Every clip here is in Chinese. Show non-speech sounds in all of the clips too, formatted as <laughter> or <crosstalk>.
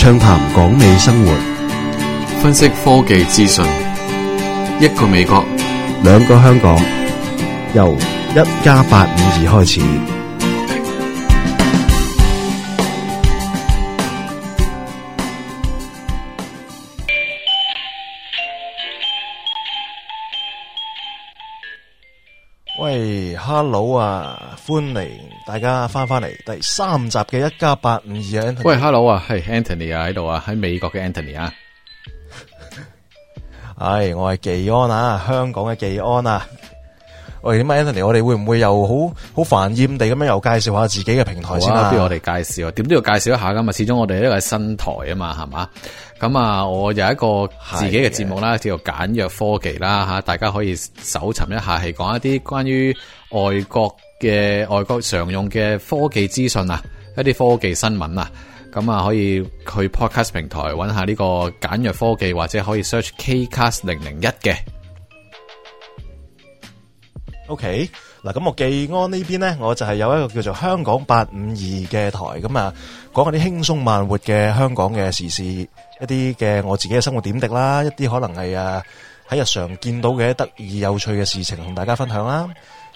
畅谈港美生活，分析科技资讯。一个美国，两个香港，由一加八五二开始。喂，Hello 啊！欢迎大家翻翻嚟第三集嘅一加八五二啊！喂，Hello 啊，系 Anthony 啊喺度啊，喺美国嘅 Anthony 啊，<laughs> 唉，我系技安啊，香港嘅技安啊，喂，点啊，Anthony，我哋会唔会又好好烦厌地咁样又介绍下自己嘅平台先啦？不如我哋介绍，点都要介绍一下噶嘛，始终我哋呢个新台啊嘛，系嘛？咁啊，我有一个自己嘅节目啦，叫做简约科技啦吓，大家可以搜寻一下，系讲一啲关于外国。嘅外国常用嘅科技资讯啊，一啲科技新闻啊，咁啊可以去 Podcast 平台揾下呢个简约科技，或者可以 search Kcast 零零一嘅。OK，嗱，咁我寄安呢边咧，我就系有一个叫做香港八五二嘅台，咁啊讲下啲轻松慢活嘅香港嘅时事，一啲嘅我自己嘅生活点滴啦，一啲可能系啊喺日常见到嘅得意有趣嘅事情，同大家分享啦。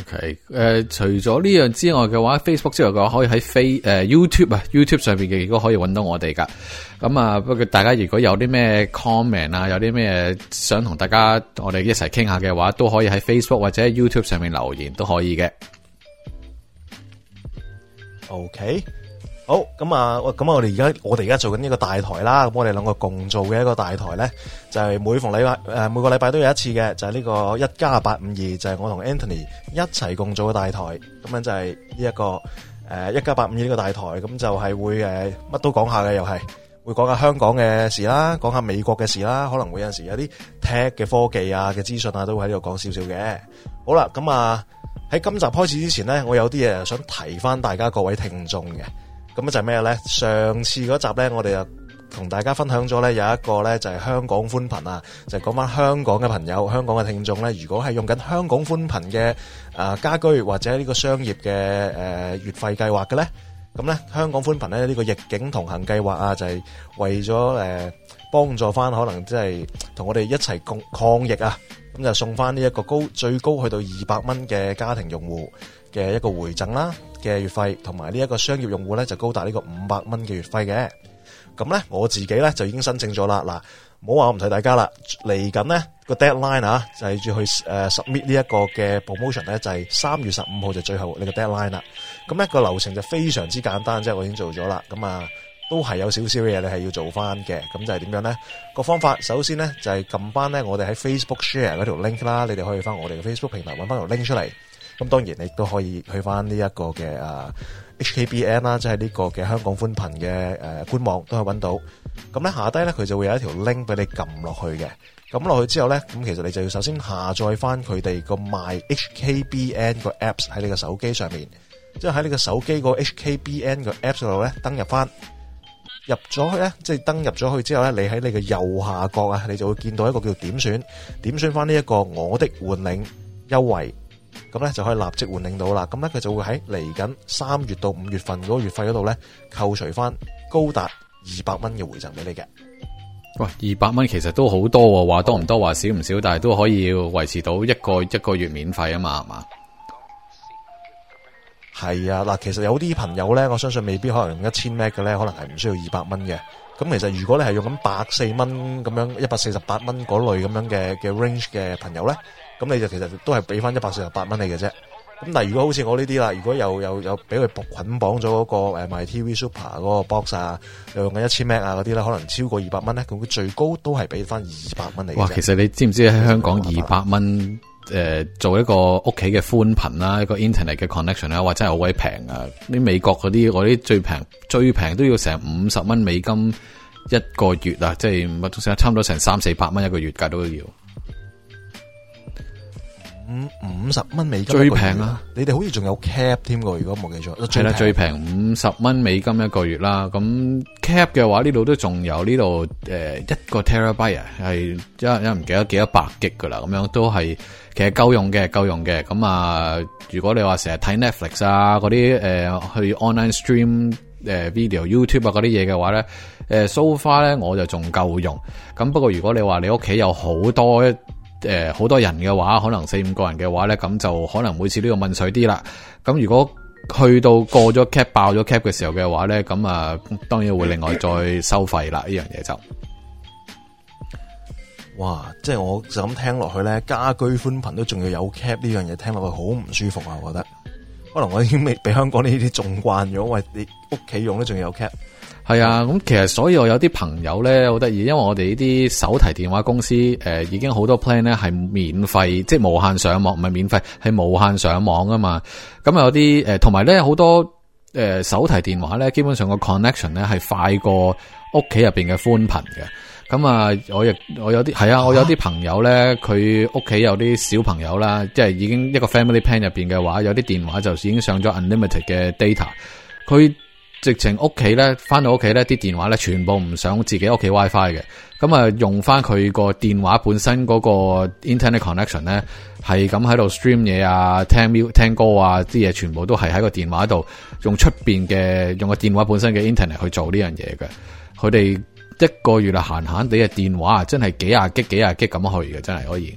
OK，诶，除咗呢样之外嘅话，Facebook 之外嘅话，可以喺飞诶 YouTube 啊，YouTube 上边嘅亦都可以揾到我哋噶，咁啊，不过大家如果有啲咩 comment 啊，有啲咩想同大家我哋一齐倾下嘅话，都可以喺 Facebook 或者 YouTube 上面留言都可以嘅。OK。好咁啊！咁啊，我哋而家我哋而家做紧呢个大台啦。咁我哋两个共做嘅一个大台咧，就系每逢礼拜诶，每个礼拜都有一次嘅，就系呢个一加八五二，就系我同 Anthony 一齐共做嘅大台。咁样就系呢一个诶一加八五二呢个大台。咁就系会诶乜都讲下嘅，又系会讲下香港嘅事啦，讲下美国嘅事啦。可能会有阵时有啲 t tag 嘅科技啊嘅资讯啊，都会喺呢度讲少少嘅。好啦，咁啊喺今集开始之前咧，我有啲嘢想提翻大家各位听众嘅。咁就系咩咧？上次嗰集咧，我哋就同大家分享咗咧，有一個咧就係香港寬頻啊，就講翻香港嘅朋友、香港嘅聽眾咧，如果係用緊香港寬頻嘅啊家居或者呢個商業嘅誒月費計劃嘅咧，咁咧香港寬頻咧呢個逆境同行計劃啊，就係為咗诶幫助翻可能即係同我哋一齊抗抗疫啊，咁就送翻呢一個高最高去到二百蚊嘅家庭用戶嘅一個回贈啦。嘅月费同埋呢一个商业用户咧就高达呢个五百蚊嘅月费嘅，咁咧我自己咧就已经申请咗啦。嗱，唔好话我唔睇大家啦，嚟紧咧个 deadline 啊，就系要去诶 submit 呢一个嘅 promotion 咧，就系三月十五号就最后呢个 deadline 啦。咁呢个流程就非常之简单，即系我已经做咗啦。咁啊，都系有少少嘢你系要做翻嘅。咁就系点样咧？个方法首先咧就系揿翻咧我哋喺 Facebook share 嗰条 link 啦，你哋可以翻我哋嘅 Facebook 平台揾翻条 link 出嚟。咁當然，你都可以去翻呢一個嘅啊 HKBN 啦，即係呢個嘅香港寬頻嘅诶官網，都可以揾到咁咧。下低咧，佢就會有一條 link 俾你撳落去嘅。撳落去之後咧，咁其實你就要首先下載翻佢哋個賣 HKBN 个 apps 喺你個手機上面，即係喺你個手機個 HKBN 个 apps 度咧登入翻入咗去咧，即係登入咗去之後咧，你喺你嘅右下角啊，你就會見到一個叫點選點選翻呢一個我的換領優惠。咁咧就可以立即换领到啦。咁咧佢就会喺嚟紧三月到五月份嗰个月费嗰度咧扣除翻高达二百蚊嘅回赠俾你嘅。喂，二百蚊其实都好多，话多唔多话少唔少，但系都可以维持到一个一个月免费啊嘛，系嘛？系啊，嗱，其实有啲朋友咧，我相信未必可能用一千 Mbps 嘅咧，可能系唔需要二百蚊嘅。咁其实如果你系用紧百四蚊咁样一百四十八蚊嗰类咁样嘅嘅 range 嘅朋友咧。咁你就其实都系俾翻一百四十八蚊你嘅啫。咁但系如果好似我呢啲啦，如果又又又俾佢捆绑咗嗰个诶 My TV Super 嗰个 box 啊，用紧一千 Mbps 啊嗰啲咧，可能超过二百蚊咧，佢最高都系俾翻二百蚊你。哇！其实你知唔知喺香港二百蚊诶做一个屋企嘅宽频啦，一个 internet 嘅 connection 哇，真系好鬼平啊！啲美国嗰啲啲最平最平都要成五十蚊美金一个月啊，即系乜差唔多成三四百蚊一个月计都要。五五十蚊美金最平啦，你哋好似仲有 cap 添嘅，如果冇记错系啦，最平五十蚊美金一个月啦。咁 cap 嘅话呢度都仲有呢度诶一个 terabyte 系一一唔记得几多百吉噶啦，咁样都系其实够用嘅，够用嘅。咁啊，如果你话成日睇 Netflix 啊嗰啲诶去 online stream 诶 video YouTube 啊嗰啲嘢嘅话咧，诶 so far 咧我就仲够用。咁不过如果你话你屋企有好多。诶，好多人嘅话，可能四五个人嘅话咧，咁就可能每次都要问水啲啦。咁如果去到过咗 cap 爆咗 cap 嘅时候嘅话咧，咁啊，当然会另外再收费啦。呢样嘢就，哇！即系我咁听落去咧，家居宽频都仲要有 cap 呢样嘢，听落去好唔舒服啊！我觉得，可能我已经未俾香港呢啲仲惯咗，喂，你屋企用都仲要有 cap。系啊，咁其实所以我有啲朋友咧好得意，因为我哋呢啲手提电话公司诶已经好多 plan 咧系免费，即系无限上网，唔系免费系无限上网啊嘛。咁有啲诶，同埋咧好多诶手提电话咧，基本上个 connection 咧系快过屋企入边嘅宽频嘅。咁啊，我亦我有啲系啊，我有啲朋友咧，佢屋企有啲小朋友啦，即系已经一个 family plan 入边嘅话，有啲电话就已经上咗 unlimited 嘅 data，佢。直情屋企咧，翻到屋企咧，啲電話咧全部唔上自己屋企 WiFi 嘅，咁啊用翻佢個電話本身嗰個 Internet connection 咧，系咁喺度 stream 嘢啊，聽 music、歌啊，啲嘢全部都系喺個電話度，用出边嘅用個電話本身嘅 Internet 去做呢樣嘢嘅。佢哋一個月啊，閒閒地嘅電話啊，真係幾廿激幾廿激咁去嘅，真係可以。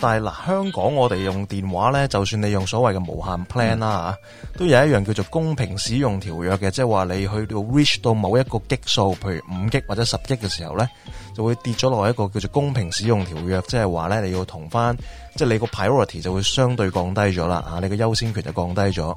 但系嗱，香港我哋用電話咧，就算你用所謂嘅無限 plan 啦，嚇，都有一樣叫做公平使用條約嘅，即係話你去到 reach 到某一個激數，譬如五激或者十激嘅時候咧，就會跌咗落一個叫做公平使用條約，即係話咧你要同翻，即係你個 priority 就會相對降低咗啦，嚇，你嘅優先權就降低咗。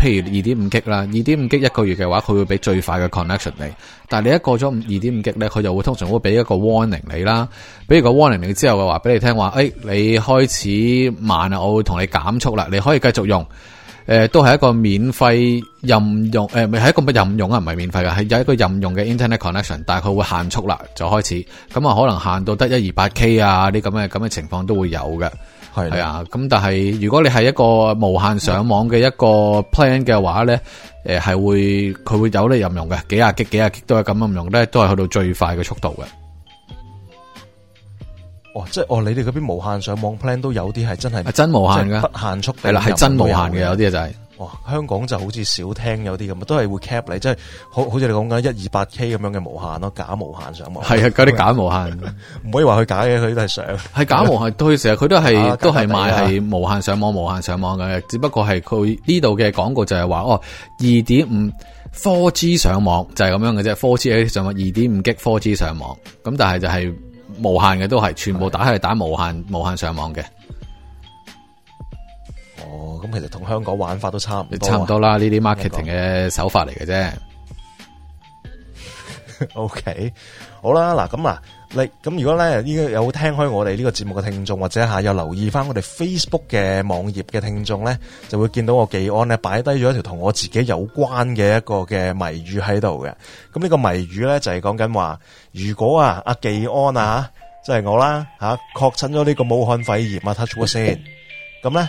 譬如二点五 G 啦，二点五 G 一个月嘅话，佢会俾最快嘅 connection 你。但系你一过咗五二点五 G 咧，佢就会通常会俾一个 warning 你啦。俾如个 warning 你之后嘅话，俾你听话，诶，你开始慢啊，我会同你减速啦。你可以继续用，诶，都系一个免费任用，诶，咪系一个乜任用啊？唔系免费噶，系有一个任用嘅 internet connection，但系佢会限速啦，就开始咁啊，可能限到得一二八 K 啊，啲咁嘅咁嘅情况都会有嘅。系系啊，咁但系如果你系一个无限上网嘅一个 plan 嘅话咧，诶系会佢会有你任用嘅，几廿 G 几廿 G 都系咁任用咧，都系去到最快嘅速度嘅。哦，即系哦，你哋嗰边无限上网 plan 都有啲系真系真无限嘅，不限速系啦，系真无限嘅，有啲嘢就系。哇！香港就好似少聽有啲咁都係會 cap 你，即係好好似你講緊一二八 K 咁樣嘅無限咯，假無限上網。係啊，嗰啲假無限，唔可以話佢假嘅，佢都係上。係假無限，到成日佢都係都系買 <laughs> 係無限上網、無限上網嘅，只不過係佢呢度嘅廣告就係話哦，二點五科 G 上網就係咁樣嘅啫科 G 上網二點五 G 科 G 上網，咁但係就係無限嘅都係全部打系打無限無限上網嘅。哦，咁其实同香港玩法都差唔，多，差唔多啦。呢啲 marketing 嘅手法嚟嘅啫。<laughs> OK，好啦，嗱咁嗱，你咁如果咧，依家有听开我哋呢个节目嘅听众，或者吓有留意翻我哋 Facebook 嘅网页嘅听众咧，就会见到我技安咧摆低咗一条同我自己有关嘅一个嘅谜语喺度嘅。咁呢个谜语咧就系讲紧话，如果啊阿技安啊，即系我啦吓确诊咗呢个武汉肺炎，touch 我先，咁咧。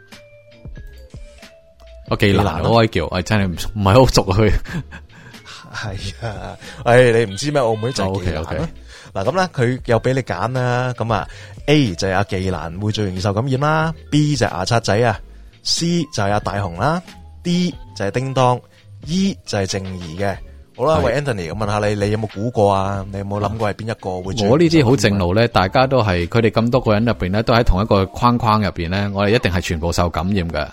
个技能好威叫，我真系唔系好熟佢。系啊，诶，你唔知咩？澳门就 k o 啦。嗱咁咧，佢又俾你拣啦。咁啊，A 就系阿技兰会最容易受感染啦。B 就系牙刷仔啊。C 就系阿大雄啦。D 就系叮当。E 就系静怡嘅。好啦，喂，Anthony，我问下你，你有冇估过啊？你有冇谂过系边一个会？我呢啲好正路咧，大家都系佢哋咁多个人入边咧，都喺同一个框框入边咧，我哋一定系全部受感染嘅。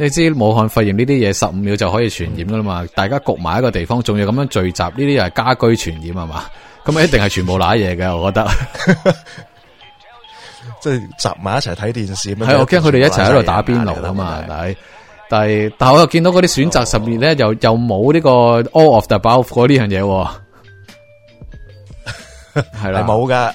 你知武汉肺炎呢啲嘢十五秒就可以传染噶啦嘛，大家焗埋一个地方，仲要咁样聚集，呢啲又系家居传染啊嘛，咁啊一定系全部濑嘢嘅，我觉得，<laughs> 即系集埋一齐睇电视，系我惊佢哋一齐喺度打边炉啊嘛，但系但系我又见到嗰啲选择十面咧，又又冇呢个 all of the above 呢样嘢，系啦，冇噶。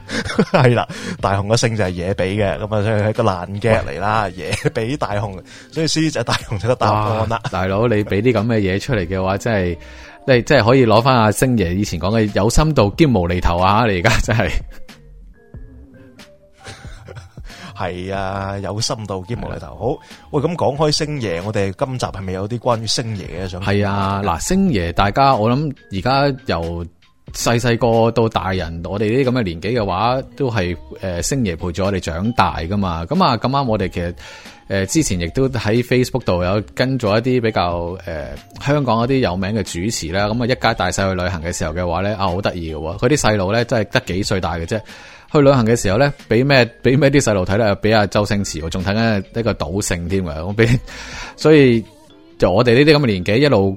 <laughs> 系啦，大雄嘅姓就系野比嘅，咁啊，所以系个烂 g 嚟啦，野比大雄，所以狮子大雄就个答案啦。大佬，你俾啲咁嘅嘢出嚟嘅话，真系你真系可以攞翻阿星爷以前讲嘅有深度兼无厘头啊！你而家真系系啊，有深度兼无厘头。好，喂，咁讲开星爷，我哋今集系咪有啲关于星爷嘅？想系啊，嗱，星爷，大家我谂而家由细细个到大人，我哋呢啲咁嘅年纪嘅话，都系诶星爷陪住我哋长大噶嘛。咁啊咁啱，我哋其实诶之前亦都喺 Facebook 度有跟咗一啲比较诶香港嗰啲有名嘅主持啦。咁啊一家大细去旅行嘅时候嘅话咧，啊好得意嘅，佢啲细路咧真系得几岁大嘅啫。去旅行嘅时候咧，俾咩俾咩啲细路睇咧？俾阿周星驰，仲睇紧一个赌圣添啊！我俾，所以就我哋呢啲咁嘅年纪一路。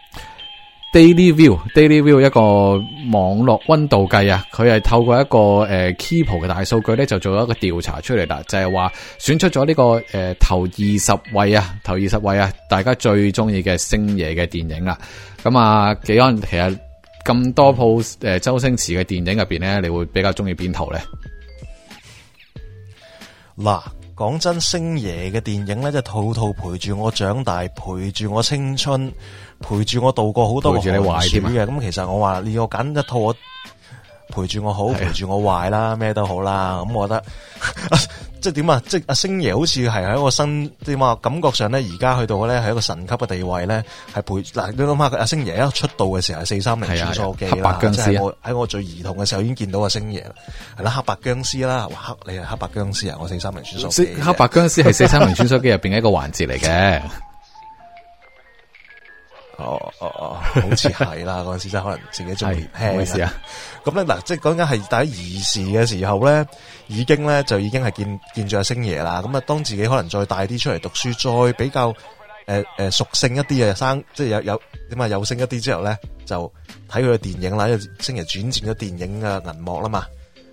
Daily View，Daily View 一个网络温度计啊，佢系透过一个诶 Keep 嘅大数据咧，就做一个调查出嚟啦，就系话选出咗呢个诶头二十位啊，头二十位啊，大家最中意嘅星爷嘅电影啦。咁啊，几安其实咁多铺诶周星驰嘅电影入边咧，你会比较中意边套咧？嗱，讲真，星爷嘅电影咧就套套陪住我长大，陪住我青春。陪住我度过好多，陪住你坏啲嘅。咁其实我话你要拣一套我陪住我好，陪住我坏啦，咩都好啦。咁我觉得 <laughs> 即系点啊？即系阿星爷好似系喺个新点啊？感觉上咧，而家去到咧系一个神级嘅地位咧，系陪嗱。你谂下阿星爷出道嘅时候系四三零穿梭机啦，即系我喺我最儿童嘅时候已经见到阿星爷啦，系啦黑白僵尸啦，黑你系黑白僵尸啊，我四三零穿梭黑白僵尸系四三零穿梭机入边一个环节嚟嘅。哦哦哦，好似系啦。嗰阵时真系可能自己仲年轻，冇事啊。咁咧嗱，即系讲紧系大家儿时嘅时候咧，已经咧就已经系见见住阿星爷啦。咁啊，当自己可能再大啲出嚟读书，再比较诶诶熟性一啲嘅生，即系有有点啊，有性一啲之后咧，就睇佢嘅电影啦。因为星爷转战咗电影嘅银幕啦嘛，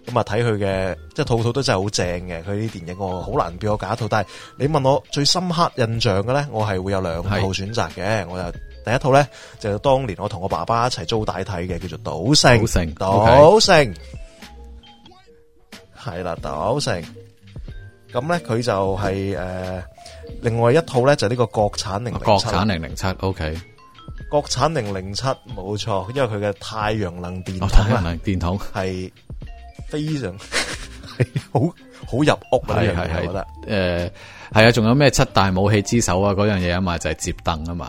咁啊睇佢嘅即系套套都真系好正嘅。佢啲电影我好难俾我拣一套，但系你问我最深刻印象嘅咧，我系会有两套选择嘅，我就。第一套咧就当年我同我爸爸一齐租大睇嘅，叫做赌城，赌城系啦，赌城咁咧佢就系诶，另外一套咧就呢个国产零国产零零七，O K，国产零零七冇错，因为佢嘅太阳能电筒啊，太阳能电筒系非常系 <laughs> 好好入屋啊！系系得诶系啊，仲有咩七大武器之首啊嗰样嘢啊嘛，就系接凳啊嘛。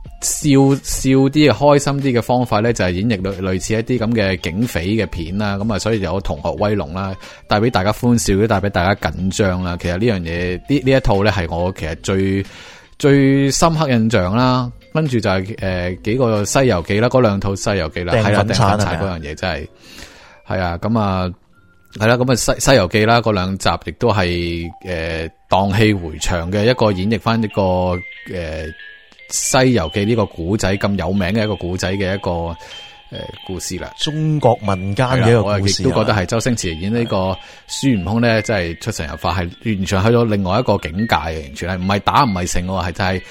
笑笑啲嘅开心啲嘅方法咧，就系演绎类类似一啲咁嘅警匪嘅片啦。咁啊，所以有同学威龙啦，带俾大家欢笑，都带俾大家紧张啦。其实呢样嘢，呢呢一套咧系我其实最最深刻印象啦。跟住就系诶几个西游记啦，嗰两套西游记啦，系啊，定粉嗰样嘢真系系啊。咁啊，系啦，咁啊西西游记啦，嗰两集亦都系诶荡气回肠嘅一个演绎翻一个诶。《西游记》呢个古仔咁有名嘅一个古仔嘅一个诶故事啦，中国民间嘅一个故事，都觉得系周星驰演呢个孙悟空咧，真系出神入化，系完全去咗另外一个境界，完全系唔系打唔系成，系就系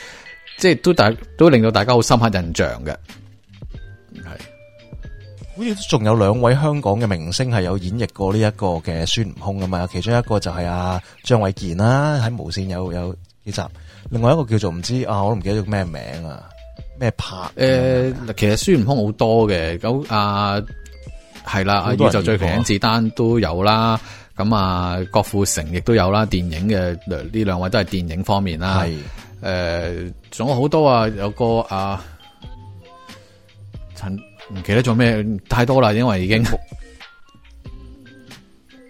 即系都大都令到大家好深刻印象嘅。系，好似仲有两位香港嘅明星系有演绎过呢一个嘅孙悟空啊嘛，其中一个就系阿张卫健啦，喺无线有有几集。另外一个叫做唔知啊，我都唔记得叫咩名啊，咩拍？诶，其实孙悟空好多嘅，咁啊系啦，阿宇就最平，甄子丹都有啦，咁啊郭富城亦都有啦，电影嘅呢两位都系电影方面啦。系诶，仲有好多啊，有个阿陈唔记得做咩，太多啦，因为已经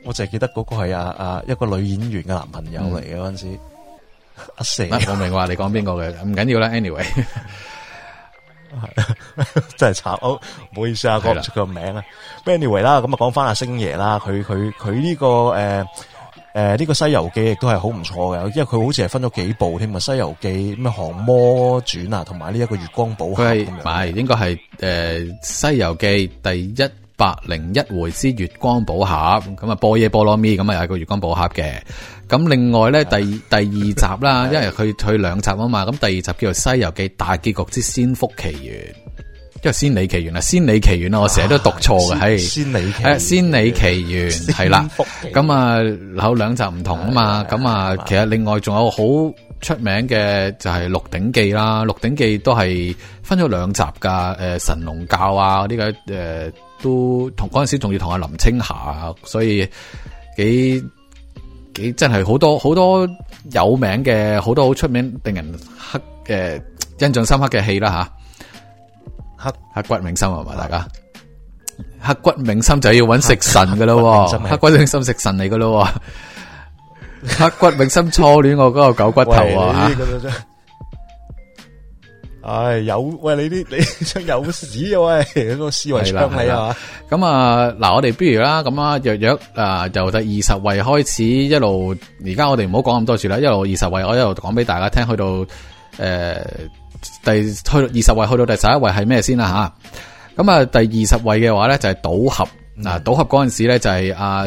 我净系记得嗰个系阿啊一个女演员嘅男朋友嚟嘅嗰阵时。阿成，我明话你讲边个嘅，唔紧要啦。Anyway，<laughs> 真系惨，好唔好意思啊，讲唔出个名啊。Anyway 啦，咁啊讲翻阿星爷啦，佢佢佢呢个诶诶呢个西游记亦都系好唔错嘅，因为佢好似系分咗几部添。啊，《西游记咩降魔传啊，同埋呢一个月光宝盒，系咪应该系诶西游记第一。百零一回之月光宝盒咁啊，波耶波罗咪，咁啊，又个月光宝盒嘅。咁另外咧，第第二集啦，<laughs> 因为佢佢两集啊嘛，咁第二集叫做《西游记》大结局之仙福奇缘，因为仙里奇缘啊，仙里奇缘啊，我成日都读错嘅，系仙里奇仙里奇缘系啦。<laughs> 咁啊，有两集唔同啊嘛。咁啊，其实另外仲有好出名嘅就系《鹿鼎记》啦，《鹿鼎记》都系分咗两集噶。诶，神龙教啊，呢个诶。都同嗰阵时仲要同阿林青霞，所以几几真系好多好多有名嘅好多好出名令人黑嘅印象深刻嘅戏啦吓，刻刻骨铭心系嘛，大家刻骨铭心就要揾食神噶咯，刻骨铭心食神嚟噶咯，刻骨铭心初恋我嗰个狗骨头啊。唉，有喂你啲 <laughs> 你想有屎啊喂，个思维出系啊咁啊，嗱我哋不如啦，咁啊，若若啊，由第二十位开始一路，而家我哋唔好讲咁多住啦，一路二十位，我一路讲俾大家听，去到诶第去二十位，去到第十一位系咩先啦吓？咁啊，第二十位嘅话咧就系赌合啊，赌合嗰阵时咧就系啊。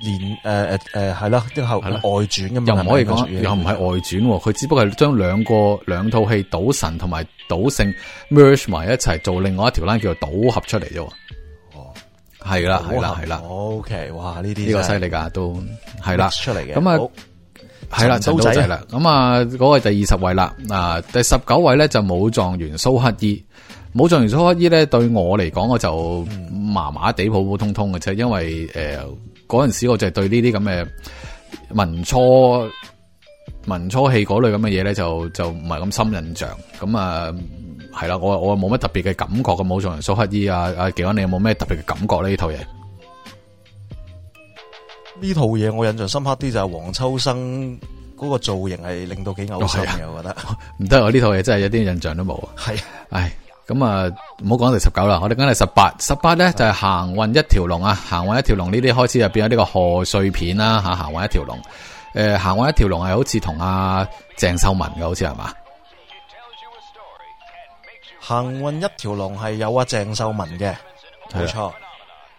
连诶诶诶系啦，之后外传咁又唔可以讲，又唔系外传，佢只不过系将两个两套戏赌神同埋赌圣 merge 埋一齐，做另外一条 line 叫做赌侠出嚟啫。哦，系啦，系啦，系啦。OK，哇，呢啲呢个犀利噶，都系啦出嚟嘅。咁啊，系啦，都系啦。咁啊，嗰个第二十位啦，啊，第十九位咧就武状元苏乞衣。武状元苏乞衣咧对我嚟讲，我就麻麻地普普通通嘅啫，因为诶。嗰阵时我就系对呢啲咁嘅文初文初戏嗰类咁嘅嘢咧就就唔系咁深印象咁啊系啦我我冇乜特别嘅感觉嘅冇人苏乞衣啊啊健安，你有冇咩特别嘅感觉咧呢套嘢？呢套嘢我印象深刻啲就系黄秋生嗰个造型系令到几呕心嘅我觉得唔得我呢套嘢真系一啲印象都冇啊系唉。咁啊，唔好讲第十九啦，我哋讲第十八，十八咧就系行运一条龙啊，行运一条龙呢啲开始就变咗呢个贺岁片啦吓，行运一条龙，诶，行运一条龙系好似同阿郑秀文嘅，好似系嘛？行运一条龙系有阿郑秀文嘅，冇错，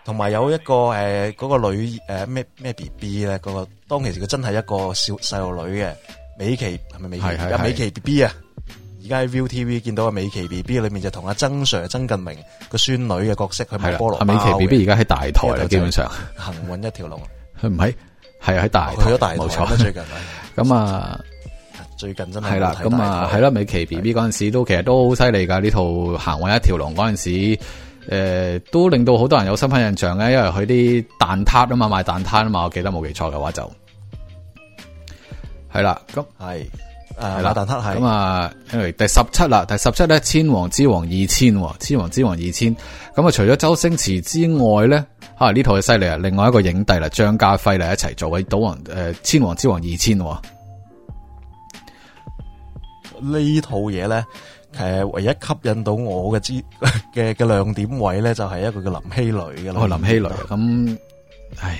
同埋有一个诶嗰个女诶咩咩 B B 咧，嗰个当其时佢真系一个小细路女嘅，美琪系咪美琪美琪 B B 啊！而家喺 View TV 见到阿美琪 B B 里面就同阿曾 Sir 曾近明个孙女嘅角色，去卖菠萝包。美琪 B B 而家喺大台啦，基本上行运一条龙。佢唔喺，系喺大咗大台冇错。最近咁啊，最近真系啦，咁啊系啦。美琪 B B 嗰阵时都其实都好犀利噶，呢套行运一条龙嗰阵时，诶都令到好多人有深刻印象嘅，因为佢啲蛋挞啊嘛，卖蛋挞啊嘛，我记得冇记错嘅话就系啦，咁系。诶，系啦，但系系咁啊，因为第十七啦，第十七咧《千王之王二千》《千王之王二千》，咁啊，除咗周星驰之外咧，啊呢套嘅犀利啊，另外一个影帝啦，张家辉嚟一齐做位赌王诶，《千王之王二千》呢套嘢咧，诶唯一吸引到我嘅之 <laughs> 嘅嘅亮点位咧，就系一个叫林熙蕾嘅啦，林熙蕾咁，唉。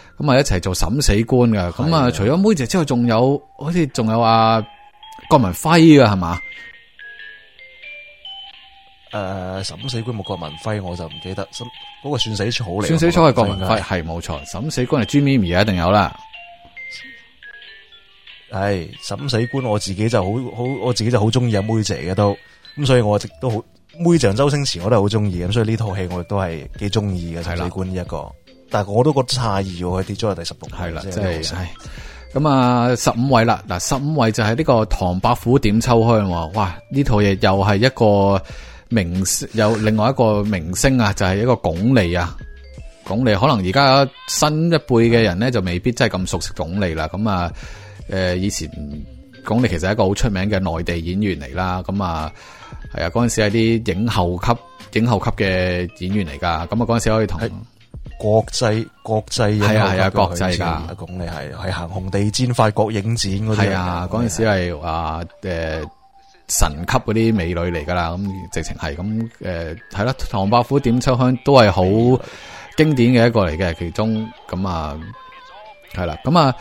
咁啊，一齐做审死官噶。咁啊，除咗妹姐之外，仲有好似仲有阿郭文辉啊，系嘛？诶，审死官冇郭文辉，我就唔记得。审嗰个算死草嚟，算死草系郭文辉，系冇错。审死官系朱咪咪一定有啦。系审死官，我自己就好好，我自己就好中意阿妹姐嘅都。咁所以，我亦都好妹仔，周星驰我都系好中意咁，所以呢套戏我亦都系几中意嘅。审死官呢一个。但系我都覺得诧異喎，佢跌咗去第十六，系啦，真係咁啊！十五位啦，嗱十五位就係呢個唐伯虎點秋香喎，哇！呢套嘢又係一個明星，有另外一個明星啊，就係一個巩俐啊，巩俐可能而家新一輩嘅人咧，就未必真係咁熟悉巩俐啦。咁啊，誒以前巩俐其實係一個好出名嘅內地演員嚟啦。咁啊，係啊，嗰陣時係啲影後級、影後級嘅演員嚟噶。咁啊，嗰陣時可以同。国际国际系啊系啊国际噶，咁你系系行红地毯、法国影展嗰啲啊，嗰阵时系啊诶神级嗰啲美女嚟噶啦，咁直情系咁诶系啦。唐伯虎点秋香都系好经典嘅一个嚟嘅，其中咁啊系啦，咁啊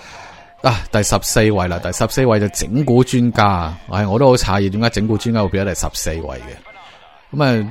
啊，第十四位啦，第十四位就整蛊专家，唉，我都好诧异，点解整蛊专家会变咗第十四位嘅咁啊？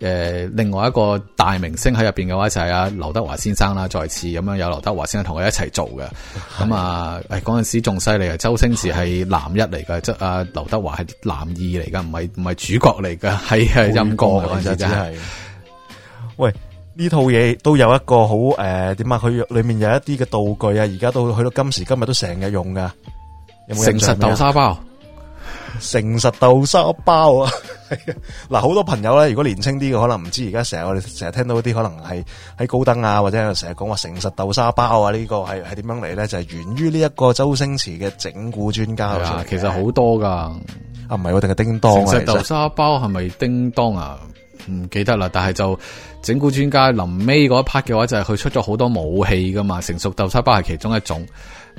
诶，另外一个大明星喺入边嘅话就系阿刘德华先生啦，再次咁样有刘德华先生同佢一齐做嘅，咁啊，诶嗰阵时仲犀利啊，周星驰系男一嚟噶，即阿刘德华系男二嚟噶，唔系唔系主角嚟噶，系系阴哥嗰阵时真系，喂，呢套嘢都有一个好诶，点啊？佢里面有一啲嘅道具啊，而家都去到今时今日都成日用噶，成实豆沙包。诚实豆沙包啊，<laughs> 嗱好多朋友咧，如果年青啲嘅可能唔知，而家成日我哋成日听到啲可能系喺高登啊，或者成日讲话诚实豆沙包啊，呢个系系点样嚟咧？就系源于呢一个周星驰嘅整蛊专家啊，其实好多噶啊，唔系我定嘅叮当。诚实豆沙包系咪叮当啊？唔记得啦，但系就整蛊专家临尾嗰一 part 嘅话，就系佢出咗好多武器噶嘛，成熟豆沙包系其中一种。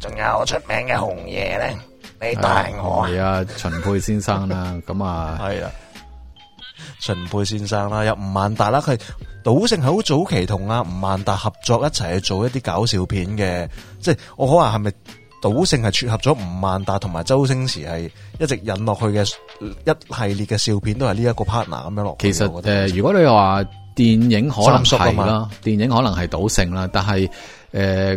仲有出名嘅红爷咧，你带我系啊，秦沛先生啦，<laughs> 咁啊系啊，秦沛先生啦，有吴万达啦，佢赌圣系好早期同阿吴万达合作一齐去做一啲搞笑片嘅，即系我可能系咪赌圣系撮合咗吴万达同埋周星驰系一直引落去嘅一系列嘅笑片，都系呢一个 partner 咁样落。其实诶，如果你话电影可能系啦，电影可能系赌圣啦，但系诶。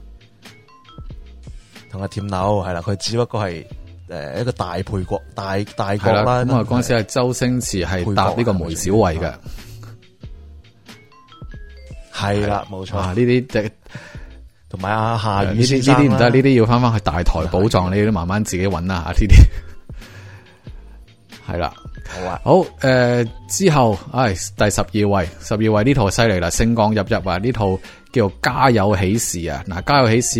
同阿田楼系啦，佢只不过系诶一个大配角，大大角啦。咁啊，嗰阵时系周星驰系搭呢个梅小慧嘅，系啦，冇错。呢啲即同埋阿夏雨呢啲唔得，呢啲要翻翻去大台宝藏，你都慢慢自己揾啦，吓。呢啲系 <laughs> 啦，好啊，好诶，之后唉，第十二位，十二位呢套犀利啦，星光熠熠啊，呢套叫《家有喜事》啊，嗱，《家有喜事》。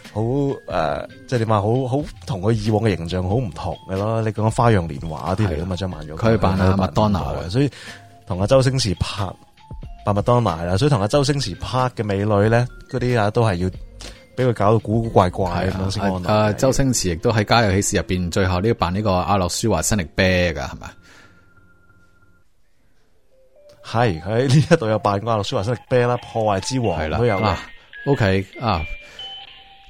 好诶，即系点话好好同佢以往嘅形象好唔同嘅咯。你讲《花样年华》啲嚟噶嘛？张曼玉佢扮阿麦当娜嘅，所以同阿周星驰拍扮麦当娜啦。所以同阿周星驰拍嘅美女咧，嗰啲啊都系要俾佢搞到古古怪怪咁样先。诶，周星驰亦都喺《家有喜事》入边最后呢，扮呢个阿洛舒华新力啤噶系咪？系喺呢一度有扮阿洛舒华新力啤啦，破坏之王系啦都有啦。OK 啊。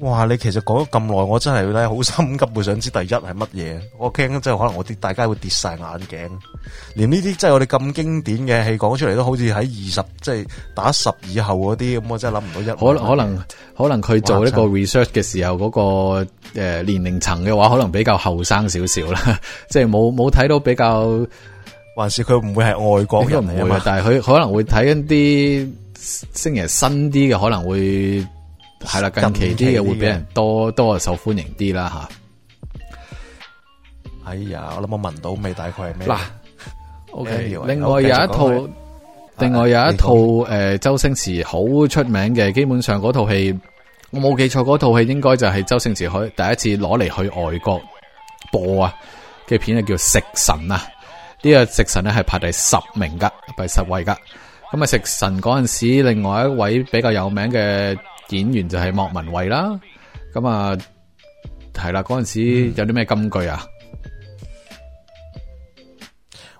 哇！你其实讲咗咁耐，我真系好心急，想知第一系乜嘢？我惊真系可能我啲大家会跌晒眼镜，连呢啲即系我哋咁经典嘅戏讲出嚟，都好似喺二十即系打十以后嗰啲咁，我真系谂唔到一。可能可能可能佢做呢个 research 嘅时候，嗰个诶年龄层嘅话，可能比较后生少少啦，<laughs> 即系冇冇睇到比较，还是佢唔会系外国人唔会，但系佢可能会睇一啲星爷新啲嘅，可能会。系啦，近期啲嘢会俾人多多受欢迎啲啦，吓。哎呀，我谂我闻到味，大概系咩？嗱，OK，另外有一套，另外有一套诶，周星驰好出名嘅，基本上嗰套戏我冇记错，嗰套戏应该就系周星驰去第一次攞嚟去外国播啊嘅片，啊，叫《食神》啊。呢个《食神》咧系排第十名噶，第十位噶。咁啊，《食神》嗰阵时，另外一位比较有名嘅。演员就系莫文蔚啦，咁啊系啦，嗰阵时有啲咩金句啊？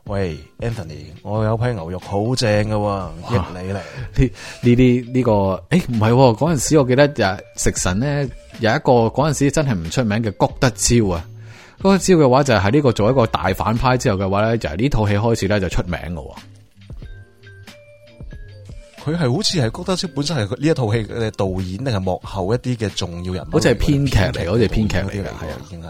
喂，Anthony，我有批牛肉好正噶，益你嚟呢呢啲呢个，诶唔系嗰阵时，我记得就食神咧有一个嗰阵时真系唔出名嘅谷德昭啊，嗰个招嘅话就系呢个做一个大反派之后嘅话咧就系呢套戏开始咧就出名噶。佢系好似系郭德超本身系呢一套戏嘅导演，定系幕后一啲嘅重要人物。好似系编剧嚟，好似编剧嗰啲嚟，系啊，已经系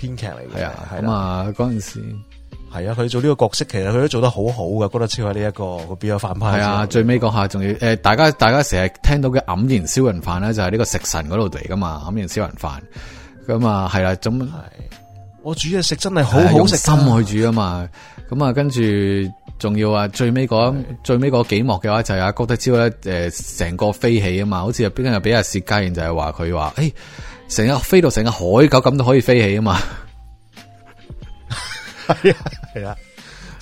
编剧嚟。系啊，咁啊，嗰阵时系啊，佢做呢个角色，其实佢都做得好好噶。郭德超喺呢一个佢变咗反派。系啊，最尾嗰下仲要诶，大家大家成日听到嘅黯然烧人饭咧，就系呢个食神嗰度嚟噶嘛，黯然烧人饭。咁啊，系啦，咁我煮嘢食真系好好食，心去煮啊嘛。咁啊，跟住。仲要啊，最尾嗰最尾嗰几幕嘅话就系阿郭德超咧，诶，成个飞起啊嘛，好似边间又俾阿薛家燕就系话佢话，诶，成日飞到成个海狗咁都可以飞起啊嘛，系啊，系啊。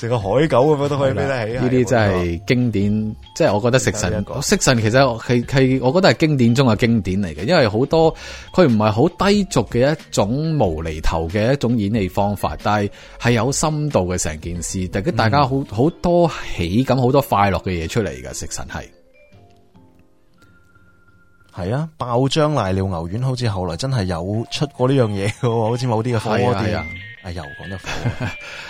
成个海狗咁样都可以拎得起，呢啲真系经典。即系我觉得食神，食神其实系系我觉得系经典中嘅经典嚟嘅。因为好多佢唔系好低俗嘅一种无厘头嘅一种演绎方法，但系系有深度嘅成件事。大家大家好好多喜感，好多快乐嘅嘢出嚟嘅食神系系啊！爆浆濑尿牛丸，好似后来真系有出过呢样嘢嘅，好似某啲嘅火啊、店，又讲得火。<laughs>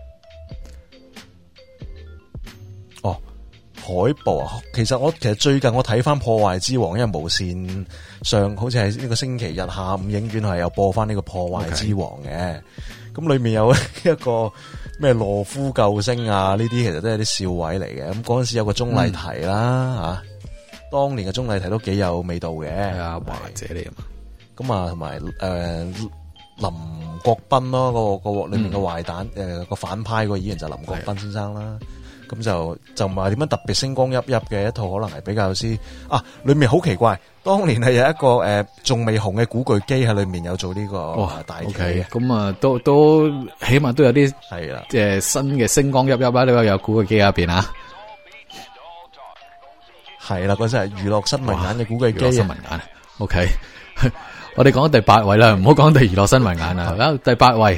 海报啊，其实我其实最近我睇翻《破坏之王》，因为无线上好似系呢个星期日下午影院系有播翻呢个《破坏之王》嘅。咁里面有一个咩罗夫救星啊，呢啲其实都系啲笑位嚟嘅。咁嗰阵时有个钟丽缇啦，吓当年嘅钟丽缇都几有味道嘅。系啊，坏者嚟嘛。咁啊，同埋诶林国斌咯，个个里面嘅坏蛋诶个反派个演员就林国斌先生啦。咁就就唔系点样特别星光熠熠嘅一套，可能系比较先啊！里面好奇怪，当年系有一个诶仲未红嘅古巨基喺里面有做呢个哇，O K，咁啊都都起码都有啲系啦，即系新嘅星光熠熠啊！呢个有古巨基入边啊，系啦，嗰阵系娱乐新闻眼嘅古巨基新闻眼，O K，<laughs> 我哋讲第八位啦，唔好讲第娱乐新闻眼啦，啦，第八位。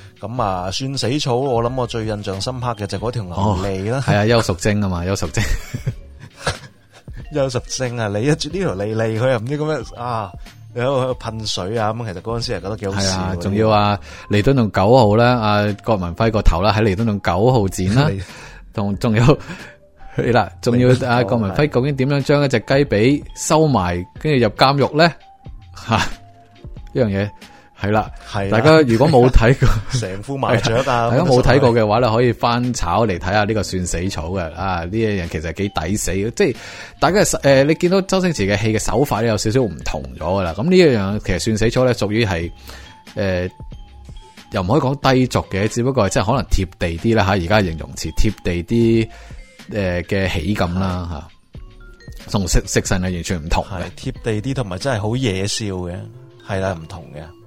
咁啊，算死草！我谂我最印象深刻嘅就嗰条牛脷啦，系啊，邱淑贞啊嘛，邱淑贞，<laughs> 邱淑贞啊！你一住呢条狐狸，佢又唔知咁样啊，喺度喷水啊咁。其实嗰阵时系觉得几好笑。仲要啊，弥敦同九号啦，阿郭文辉个头啦，喺弥敦同九号剪啦，<laughs> 同仲有，系啦，仲要阿郭文辉究竟点样将一只鸡髀收埋，跟住入监狱咧？吓，呢样嘢。系啦，系大家如果冇睇过 <laughs> 成副麻雀啊，如果冇睇过嘅话咧，可以翻炒嚟睇下呢个算死草嘅啊！呢样其实几抵死嘅，即系大家诶，你见到周星驰嘅戏嘅手法咧有少少唔同咗噶啦。咁呢样其实算死草咧，属于系诶，又唔可以讲低俗嘅，只不过系即系可能贴地啲啦吓。而家形容词贴地啲诶嘅喜感啦吓，同《食食神》系完全唔同嘅，贴地啲同埋真系好野笑嘅，系啦唔同嘅。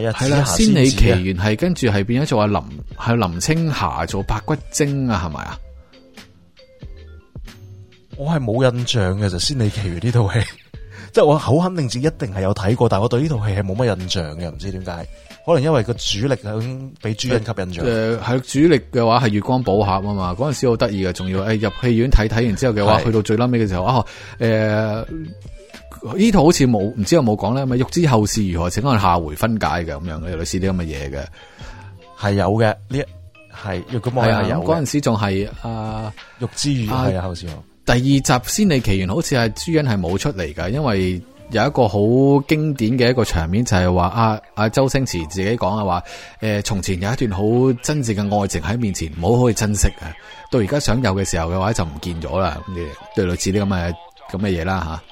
系啦，仙履奇缘系跟住系变咗做阿林，系林青霞做白骨精啊，系咪啊？我系冇印象嘅就仙履奇缘呢套戏，<laughs> 即系我好肯定自己一定系有睇过，但系我对呢套戏系冇乜印象嘅，唔知点解？可能因为个主力响俾朱茵吸引咗。诶，系主力嘅话系月光宝盒啊嘛，嗰阵时好得意嘅，仲要诶入戏院睇睇完之后嘅话，去到最屘尾嘅时候啊诶。呢套好似冇唔知有冇讲咧，咪欲知后事如何，请按下回分解嘅咁样嘅类似啲咁嘅嘢嘅，系有嘅呢，系欲咁系有嗰阵时仲系啊欲知欲系啊后事。第二集《仙履奇缘》好似系朱茵系冇出嚟噶，因为有一个好经典嘅一个场面就系话啊阿周星驰自己讲啊话，诶从前有一段好真挚嘅爱情喺面前，唔好可以珍惜啊，到而家想有嘅时候嘅话就唔见咗啦。咁嘅对类似呢咁嘅咁嘅嘢啦吓。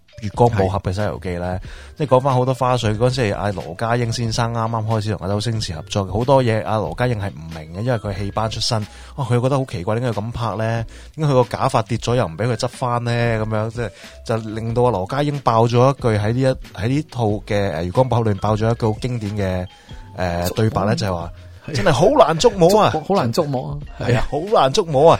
月光宝盒嘅《西游记》咧，即系讲翻好多花絮。嗰阵时阿罗家英先生啱啱开始同阿周星驰合作，好多嘢阿罗家英系唔明嘅，因为佢戏班出身，佢觉得好奇怪，点解咁拍咧？点解佢个假发跌咗又唔俾佢执翻咧？咁样即系就令到阿罗家英爆咗一句喺呢一喺呢套嘅《月光宝盒》里爆咗一句好经典嘅诶对白咧，就系话真系好难捉摸啊，好难捉摸啊，系啊，好难捉摸啊！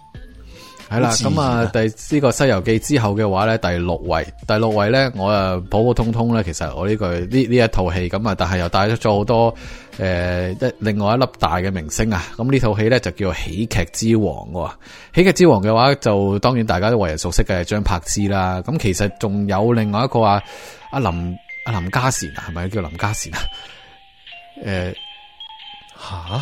系啦，咁啊，第呢个《西游记》之后嘅话咧，第六位，第六位咧，我啊普普通通咧，其实我呢句呢呢一套戏咁啊，但系又带出咗好多诶一另外一粒大嘅明星啊，咁呢套戏咧就叫喜剧之王，喜剧之王嘅话就当然大家都为人熟悉嘅张柏芝啦，咁其实仲有另外一个阿阿林阿林嘉善啊，系咪叫林嘉善啊？诶 <laughs> 吓？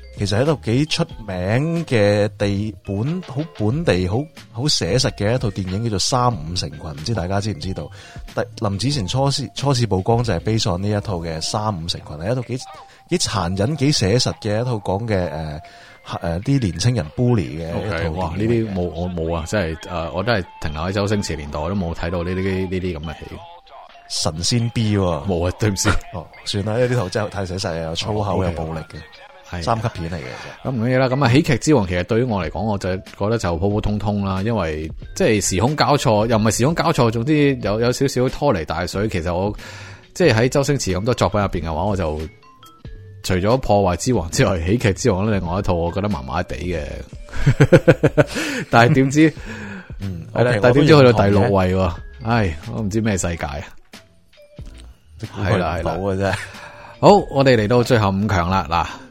其实喺度几出名嘅地本好本地好好写实嘅一套电影叫做《三五成群》，唔知大家知唔知道？林子祥初次初次曝光就系《悲怆》呢一套嘅《三五成群》，系一套几几残忍、几写实嘅一套讲嘅诶诶啲年青人 bully 嘅一套。哇！呢啲冇我冇啊，真系诶，我都系停留喺周星驰年代，都冇睇到呢啲呢啲咁嘅戏。神仙 B，冇啊！对唔住，哦，算啦，呢啲真系太写实啊，粗口又暴力嘅。三级片嚟嘅，咁唔要啦？咁啊喜剧之王其实对于我嚟讲，我就觉得就普普通通啦。因为即系时空交错，又唔系时空交错，总之有有少少拖泥带水。其实我即系喺周星驰咁多作品入边嘅话，我就除咗破坏之王之外，喜剧之王咧，外一套我觉得麻麻地嘅。<laughs> 但系点知，嗯，系啦，但系点知去到第六位，唉，我唔知咩世界啊，系啦，系啦，嘅啫。好，我哋嚟到最后五强啦，嗱。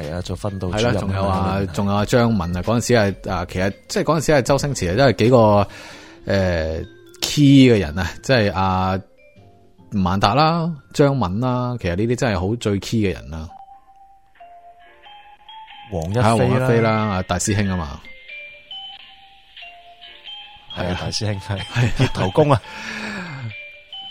系啊，做分到系啦，仲有啊，仲有阿张敏啊，嗰阵时系啊，其实即系嗰阵时系周星驰啊，因为几个诶 key 嘅人啊，即系阿吴孟达啦、张敏啦，其实呢啲真系好最 key 嘅人啦。黄一飞啦，啊大师兄啊嘛，系啊大师兄系，系铁头功啊。<laughs>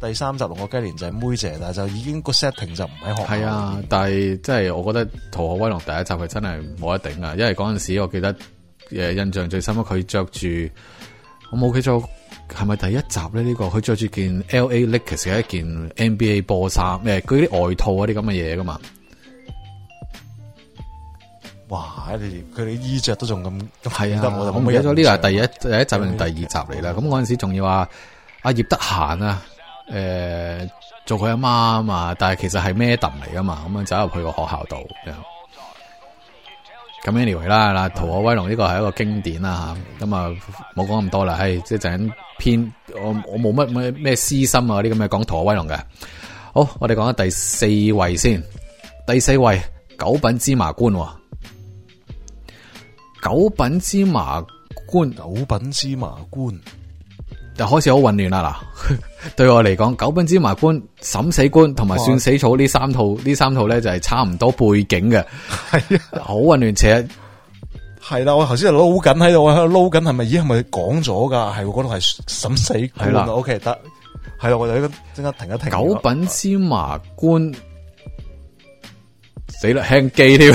第三集龙个鸡年就系妹姐，但系就已经个 setting 就唔喺学。系啊，但系即系我觉得《逃学威龙》第一集系真系冇得顶啊！因为嗰阵时我记得诶印象最深啊，佢着住我冇记错系咪第一集咧？呢个佢着住件 L A Lakers 嘅一件 N B A 波衫，咩嗰啲外套嗰啲咁嘅嘢噶嘛？哇！佢哋佢哋衣着都仲咁咁系啊！我就我冇咗呢个系第一第一集定第二集嚟啦。咁嗰阵时仲要话阿叶德娴啊。诶，做佢阿妈啊嘛，但系其实系咩墩嚟噶嘛，咁样走入去个学校度。咁 anyway 啦，嗱《逃学威龙》呢个系一个经典啦吓，咁啊冇讲咁多啦，系即系整偏，我我冇乜咩咩私心啊啲咁嘅讲《逃学威龙》嘅。好，我哋讲下第四位先，第四位九品芝麻官。九品芝麻官，九品芝麻官。就开始好混乱啦嗱，<laughs> 对我嚟讲，九品芝麻官、审死官同埋算死草呢三套呢三套咧就系差唔多背景嘅，系啊，好混乱且系啦，我头先就捞紧喺度，我喺度捞紧系咪？咦，系咪讲咗噶？系嗰度系审死官啦，OK 得，系啦，我哋依家即刻停一停。九品芝麻官死啦，轻机添。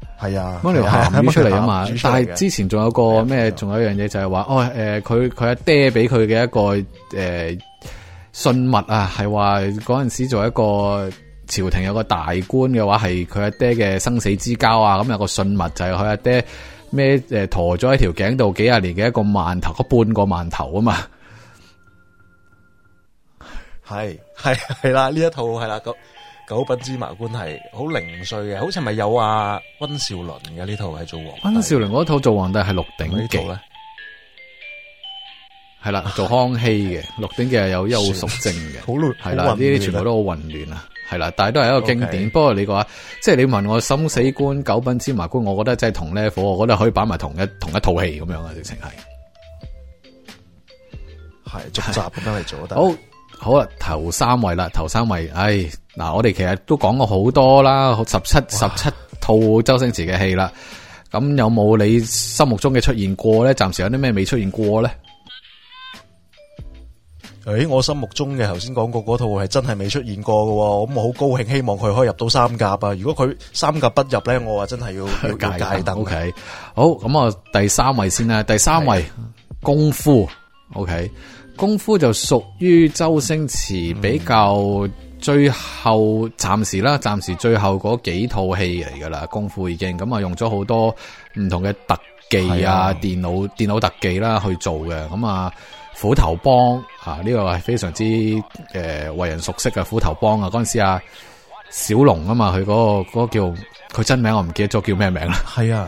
系啊，咁你咸鱼出嚟啊嘛！但系之前仲有个咩？仲有一样嘢就系话，哦，诶，佢佢阿爹俾佢嘅一个诶信物啊，系话嗰阵时做一个朝廷有个大官嘅话，系佢阿爹嘅生死之交啊！咁有个信物就系佢阿爹咩诶驮咗喺条颈度几廿年嘅一个馒头，个半个馒头啊嘛，系系系啦，呢一套系啦咁。九品芝麻官系好零碎嘅，好似咪有阿温兆伦嘅呢套系做皇帝。温兆伦嗰套做皇帝系六鼎记咧，系啦做康熙嘅六鼎记系有优淑症嘅，系啦呢啲全部都好混乱啊，系啦，但系都系一个经典。不过你话即系你问我生死观、九品芝麻官，我觉得真系同咧火，我觉得可以摆埋同一同一套戏咁样啊，直情系系续集咁样嚟做得。好啦，头三位啦，头三位，唉，嗱，我哋其实都讲过好多啦，十七十七套周星驰嘅戏啦，咁有冇你心目中嘅出现过咧？暂时有啲咩未出现过咧？诶，我心目中嘅头先讲过嗰套系真系未出现过嘅，咁我好高兴，希望佢可以入到三甲啊！如果佢三甲不入咧，我话真系要要 <laughs> 戒等。O K，好，咁啊，第三位先啦，第三位功夫，O K。功夫就属于周星驰比较最后暂时啦，暂时最后嗰几套戏嚟噶啦，功夫已经咁啊，用咗好多唔同嘅特技啊，电脑电脑特技啦去做嘅，咁啊，斧头帮吓呢个系非常之诶为人熟悉嘅，斧头帮啊，嗰阵时啊小龙啊嘛，佢嗰个个叫佢真名我唔记得咗叫咩名啦，系啊。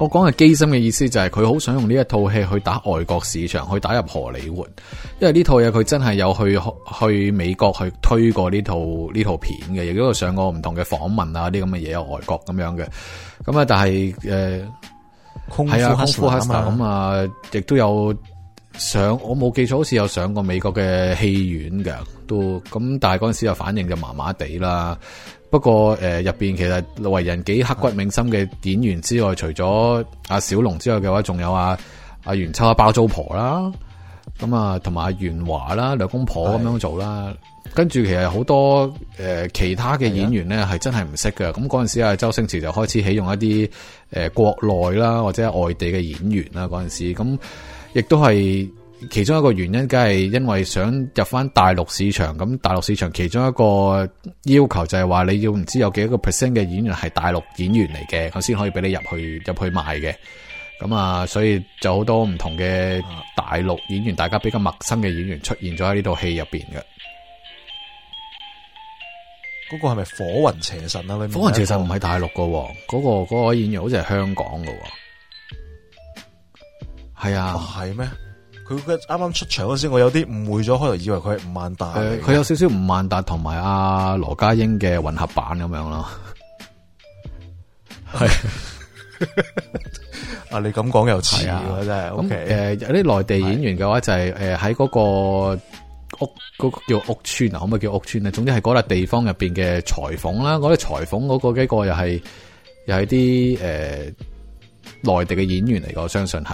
我讲系基心嘅意思就系佢好想用呢一套戏去打外国市场，去打入荷里活，因为呢套嘢佢真系有去去美国去推过呢套呢套片嘅，亦都有上过唔同嘅访问啊啲咁嘅嘢，有外国咁样嘅。咁啊，但系诶，空空腹黑嘛咁啊，亦都有上，我冇记错好似有上过美国嘅戏院嘅，都咁，但系嗰阵时又反应就麻麻地啦。不过诶，入边其实为人几刻骨铭心嘅演员之外，除咗阿小龙之外嘅话，仲有阿阿袁秋阿包租婆啦，咁啊，同埋阿袁华啦，两公婆咁样做啦，跟住其实好多诶其他嘅演员咧，系真系唔识嘅。咁嗰阵时啊，周星驰就开始起用一啲诶国内啦，或者系外地嘅演员啦，嗰阵时咁，亦都系。其中一个原因，梗系因为想入翻大陆市场，咁大陆市场其中一个要求就系话，你要唔知有几多个 percent 嘅演员系大陆演员嚟嘅，佢先可以俾你入去入去卖嘅。咁啊，所以就好多唔同嘅大陆演员，大家比较陌生嘅演员出现咗喺呢套戏入边嘅。嗰个系咪火云邪神啊？火云邪神唔喺大陆噶，嗰个嗰个演员好似系香港噶。系啊，系咩？佢啱啱出场嗰时，我有啲误会咗，开头以为佢系吴孟达。佢有少少吴孟达同埋阿罗家英嘅混合版咁样咯，系。<laughs> 啊，你咁讲又似啊，真系。咁诶，有啲内地演员嘅话就系诶喺嗰个屋嗰叫屋村啊，可唔可以叫屋村咧？总之系嗰笪地方入边嘅裁缝啦，嗰啲裁缝嗰个几个又系又系啲诶内地嘅演员嚟，我相信系。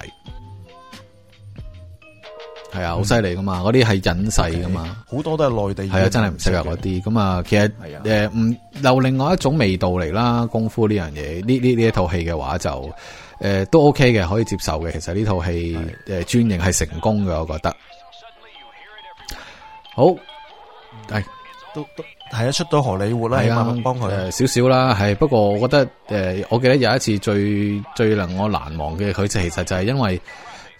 系啊，好犀利噶嘛！嗰啲系隐世噶嘛，好多都系内地。系啊，真系唔适合嗰啲。咁啊，其实诶，唔有另外一种味道嚟啦。功夫呢样嘢，呢呢呢一套戏嘅话就诶都 OK 嘅，可以接受嘅。其实呢套戏诶专营系成功嘅，我觉得。好系都都系啊，出到荷里活啦，系啊，帮佢少少啦，系。不过我觉得诶，我记得有一次最最令我难忘嘅，佢其实就系因为。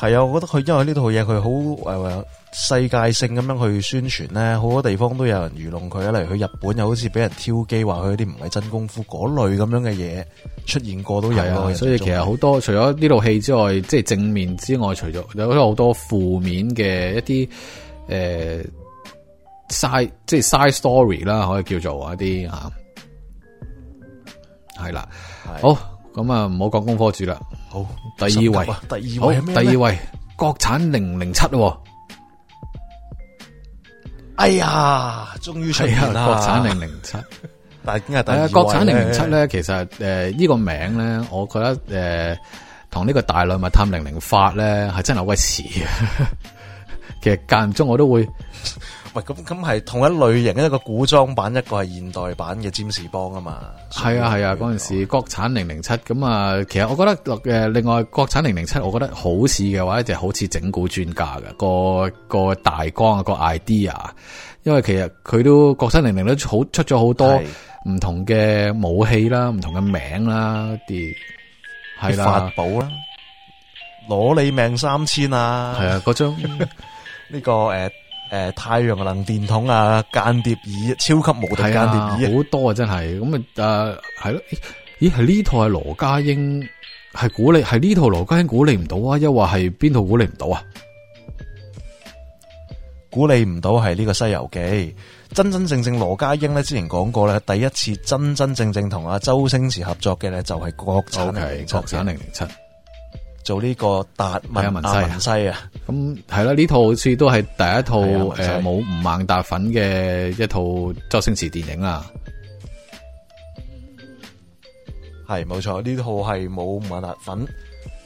系啊，我觉得佢因为呢套嘢佢好诶世界性咁样去宣传咧，好多地方都有人愚弄佢。例如去日本又好似俾人挑机话佢啲唔系真功夫嗰类咁样嘅嘢出现过都有。所以其实好多除咗呢套戏之外，即系正面之外，除咗有好多负面嘅一啲诶 s i z e 即系 s i z e story 啦，可以叫做一啲吓，系啦，好。咁啊，唔好讲功科主啦。好，第二位，第二位第二位，国产零零七。哎呀，终于出现啦！国产零零七，但 <laughs> 系第二国产零零七咧，其实诶呢个名咧，我觉得诶同呢个大量物探零零发咧，系真系好鬼似 <laughs> 其实间唔中我都会。喂，咁咁系同一类型嘅一个古装版，一个系现代版嘅占士邦啊嘛。系啊系啊，嗰阵时国产零零七咁啊，其实我觉得，诶，另外国产零零七，我觉得好似嘅话，就好似整蛊专家嘅个个大纲啊，个 idea，因为其实佢都国产零零都好出咗好多唔同嘅武器啦，唔同嘅名啦啲系啦，法宝啦，攞你命三千啊！系啊，嗰张 <laughs> 呢个诶。诶，太阳能电筒啊，间谍椅、超级无敌间谍椅，好多啊，真系咁啊，诶系咯，咦，系呢套系罗家英系鼓励，系呢套罗家英鼓励唔到啊，一话系边套鼓励唔到啊？鼓励唔到系呢个《西游记》，真真正正罗家英咧，之前讲过咧，第一次真真正正同阿周星驰合作嘅咧，就系国产国产零零七。做呢个达文西啊，咁系啦，呢套好似都系第一套诶冇吴孟达粉嘅一套周星驰电影啊，系冇错，呢套系冇孟达粉。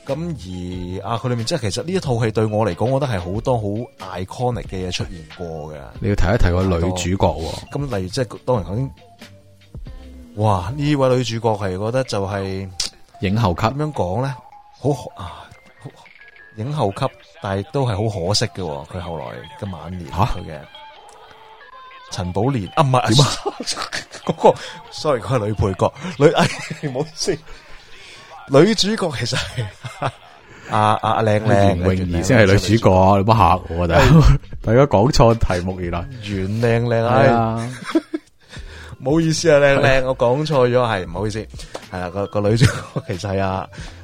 咁而啊，佢里面即系其实呢一套戏对我嚟讲，我觉得系好多好 iconic 嘅嘢出现过嘅。你要提一提个女主角喎。咁例如即系当然响，哇呢位女主角系觉得就系影后级。咁样讲咧？好啊，好影后级，但系都系好可惜嘅。佢后来嘅晚年佢嘅陈宝莲啊，唔系点啊？<laughs> 嗰个 sorry，佢系女配角，女 <laughs> 唔好意思。女主角其实系阿阿阿靓靓袁儿先系女主角，你乜吓我？就 <laughs> 大家讲错题目原来袁靓靓啊，唔好意思啊，靓靓，我讲错咗，系唔好意思，系啦，个个女主角其实系啊。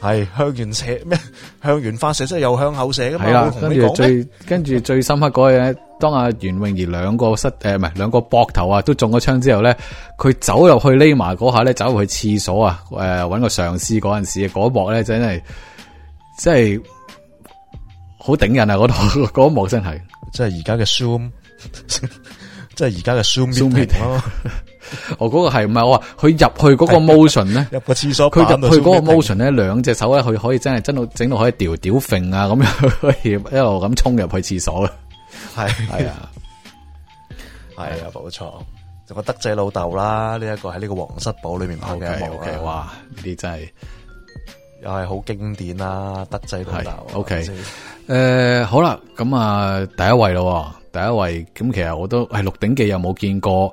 系向完射咩？向完发射即系又向后射噶嘛？系啦，跟住最跟住最深刻嗰样，当阿袁咏仪两个膝诶唔系两个膊头啊都中咗枪之后咧，佢走入去匿埋嗰下咧，走入去厕所啊诶，揾个上司嗰阵时嗰幕咧，真系真系好顶人啊！嗰度 <laughs> 嗰幕真系，即系而家嘅 s o o w 即系而家嘅 s o o n 咩咯？我嗰个系唔系我话佢入去嗰个 motion 咧，<laughs> 入个厕所。佢入去嗰个 motion 咧，两只手咧，佢可以真系真到整到可以掉屌揈啊咁样，<laughs> 一路咁冲入去厕所嘅。系系啊，系啊，冇错，就个德仔老豆啦，呢一个喺呢个皇室堡里面拍嘅。O K，哇，呢啲真系又系好经典啊，德仔老豆。O K，诶，好啦，咁啊，第一位咯，第一位，咁其实我都系《鹿鼎记》又冇见过。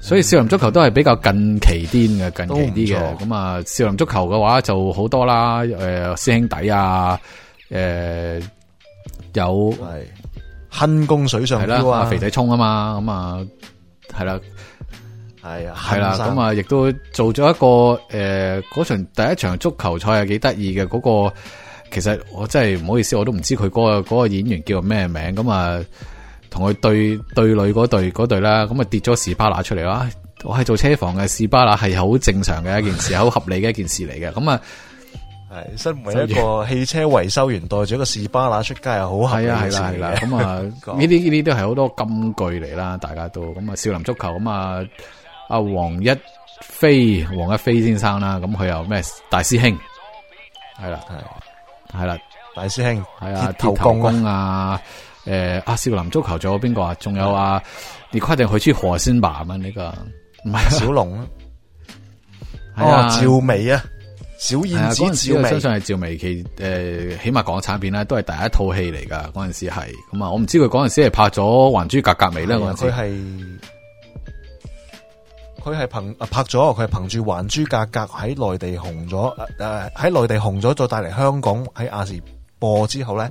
所以少林足球都系比较近期啲嘅，近期啲嘅咁啊！少林足球嘅话就好多啦，诶，师兄弟啊，诶，有，系，轻功水上漂啊，肥仔冲啊嘛，咁啊，系啦，系啊，系啦，咁啊，亦都做咗一个，诶，嗰场第一场足球赛系几得意嘅，嗰个，其实我真系唔好意思，我都唔知佢嗰个个演员叫咩名，咁啊。同佢对对垒嗰对嗰对啦，咁啊跌咗士巴拿出嚟啦，我系做车房嘅，士巴拿系好正常嘅一件事，好合理嘅一件事嚟嘅，咁啊系，身为一个 <laughs> 汽车维修员，带住一个士巴拿出街系好合理嘅事嚟嘅。咁啊 <laughs> 呢啲呢啲都系好多金句嚟啦，大家都咁啊少林足球咁啊阿黄一飞黄一飞先生啦，咁佢又咩大师兄系啦系系啦大师兄系啊铁头功啊！诶，阿少林足球组边个啊？仲有啊？你夸定佢出何仙吧？啊呢个唔系小龙啊，系 <laughs> 啊赵薇啊，小燕子赵薇。相信系赵薇，其诶起码港产片咧都系第一套戏嚟噶。嗰阵时系咁啊，我唔知佢嗰阵时系拍咗《还珠格格》未咧。嗰阵时佢系佢系凭啊拍咗，佢系凭住《还珠格格》喺内地红咗诶，喺内地红咗，再带嚟香港喺亚视播之后咧。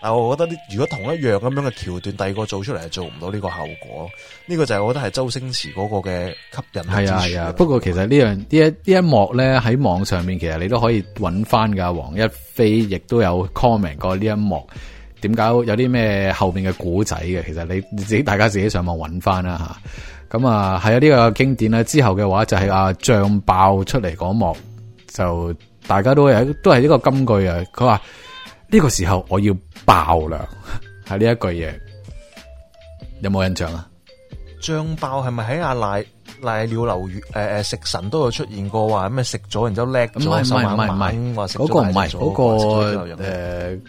但我觉得如果同一样咁样嘅桥段第二个做出嚟系做唔到呢个效果，呢个就系我觉得系周星驰嗰个嘅吸引系啊系啊。不过其实呢样呢一呢一幕咧喺网上面，其实你都可以揾翻噶。黄一飞亦都有 comment 过呢一幕，点解有啲咩后边嘅古仔嘅？其实你自己大家自己上网揾翻啦吓。咁啊系啊，呢个经典啦。之后嘅话就系阿仗爆出嚟嗰幕就大家都有都系一个金句啊。佢话。呢个时候我要爆啦！<laughs> 系呢一句嘢有冇印象啊？酱爆系咪喺阿赖赖尿流丸？诶诶，食神都有出现过话咩食咗，然之后叻咗。唔系唔系唔系，唔嗰个唔系嗰个诶，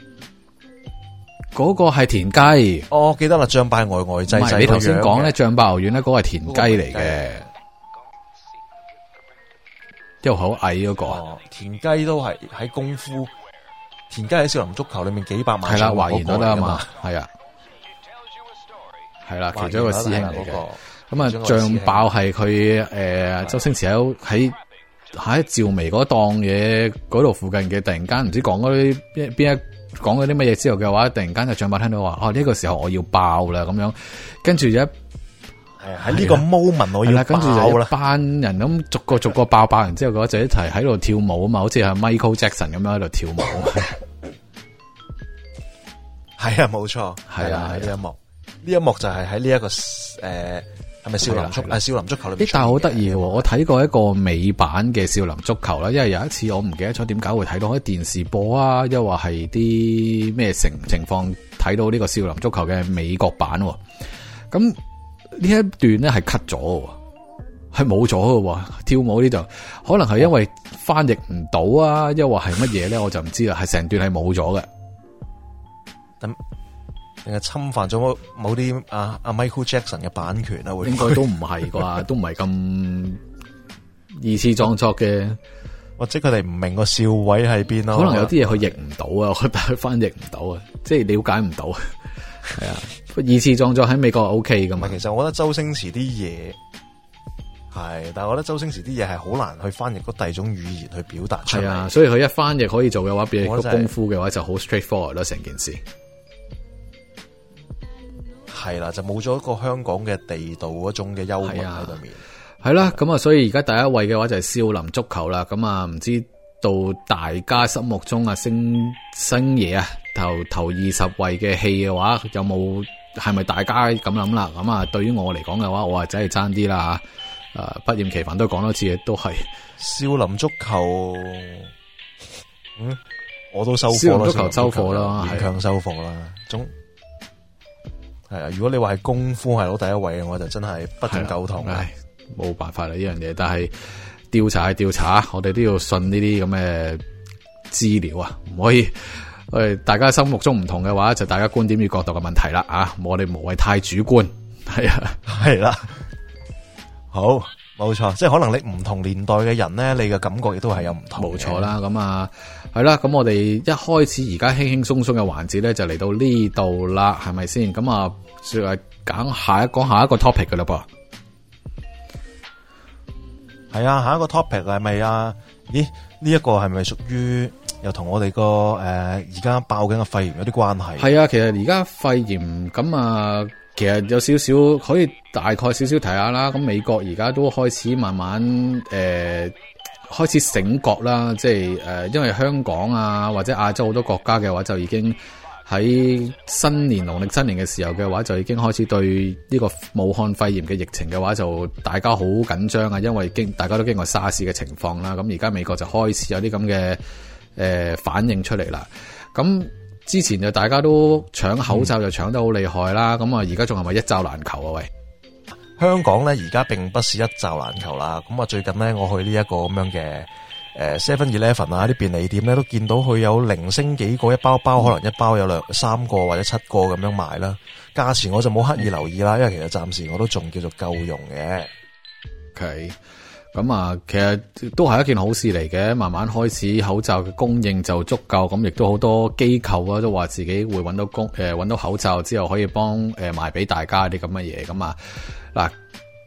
嗰个系田鸡。哦，记得啦，酱爆外外仔仔。你头先讲咧，酱爆牛丸咧，嗰个系田鸡嚟嘅，又好矮嗰个。田鸡都系喺功夫。田鸡喺少林足球里面几百万，系啦，华贤都得啊嘛，系啊，系啦，其中一个师兄嚟嘅。咁啊，仗爆系佢诶，周星驰喺喺喺赵薇嗰档嘢嗰度附近嘅，突然间唔知讲嗰啲边边一讲嗰啲乜嘢之后嘅话，突然间就仗爆听到话，哦呢个时候我要爆啦咁样，跟住一。系喺呢个 moment，我要跟住好啦！班人咁逐个逐个爆爆完之后，嗰一一齐喺度跳舞啊嘛，好似系 Michael Jackson 咁样喺度跳舞。系啊，冇错，系啊，呢一幕呢一幕就系喺呢一个诶，系咪少林足？少林足球？边，但系好得意喎！我睇过一个美版嘅少林足球啦，因为有一次我唔记得咗点解会睇到喺电视播啊，又话系啲咩情情况睇到呢个少林足球嘅美国版，咁。呢一段咧系 cut 咗嘅，系冇咗嘅。跳舞呢就可能系因为翻译唔到啊，又或系乜嘢咧，我就唔知啦。系成段系冇咗嘅。咁定系侵犯咗某啲阿阿 Michael Jackson 嘅版权啊？应该都唔系啩，<laughs> 都唔系咁二次创作嘅，或者佢哋唔明个笑位喺边咯。可能有啲嘢佢译唔到啊，佢翻译唔到啊，即系了解唔到系啊。<laughs> 二次创作喺美国 O K 噶嘛？其实我觉得周星驰啲嘢系，但系我觉得周星驰啲嘢系好难去翻译嗰第二种语言去表达出嚟。所以佢一翻译可以做嘅话，俾如功夫嘅话就好 straightforward 咯，成件事系啦，就冇咗一个香港嘅地道嗰种嘅幽默喺度面。系啦，咁啊，所以而家第一位嘅话就系少林足球啦。咁啊，唔知道大家心目中啊星星爷啊头头二十位嘅戏嘅话，有冇？系咪大家咁谂啦？咁啊，对于我嚟讲嘅话，我啊真系争啲啦吓。诶，不厌其烦都讲多次，都系少林足球。嗯，我都收货足球收货啦，系强收货啦。总系啊，如果你话系功夫系攞第一位，嘅，我就真系不断苟同。唉，冇办法啦呢样嘢。但系调查系调查，我哋都要信呢啲咁嘅资料啊，唔可以。诶，大家心目中唔同嘅话，就大家观点与角度嘅问题啦，啊，我哋无谓太主观，系啊，系啦，好，冇错，即系可能你唔同年代嘅人咧，你嘅感觉亦都系有唔同，冇错啦，咁啊，系啦，咁我哋一开始而家轻轻松松嘅环节咧，就嚟到呢度啦，系咪先？咁啊，说嚟讲下一讲下一个 topic 噶啦噃，系啊，下一个 topic 系咪啊？咦，呢一个系咪属于？又同我哋个诶而家爆紧嘅肺炎有啲关系。系啊，其实而家肺炎咁啊，其实有少少可以大概少少睇下啦。咁美国而家都开始慢慢诶开始醒觉啦，即系诶因为香港啊或者亚洲好多国家嘅话就已经喺新年农历新年嘅时候嘅话就已经开始对呢个武汉肺炎嘅疫情嘅话就大家好紧张啊，因为经大家都经过沙士嘅情况啦。咁而家美国就开始有啲咁嘅。诶，反映出嚟啦！咁之前就大家都抢口罩，就抢得好厉害啦。咁啊，而家仲系咪一罩难求啊？喂，香港咧而家并不是一罩难求啦。咁啊，最近咧我去呢一个咁样嘅诶 Seven Eleven 啊啲便利店咧，都见到佢有零星几个一包包，可能一包有两三个或者七个咁样卖啦。价钱我就冇刻意留意啦，因为其实暂时我都仲叫做够用嘅。好。咁啊，其实都系一件好事嚟嘅，慢慢开始口罩嘅供应就足够，咁亦都好多机构啊都话自己会揾到工，诶揾到口罩之后可以帮诶卖俾大家啲咁嘅嘢，咁啊嗱，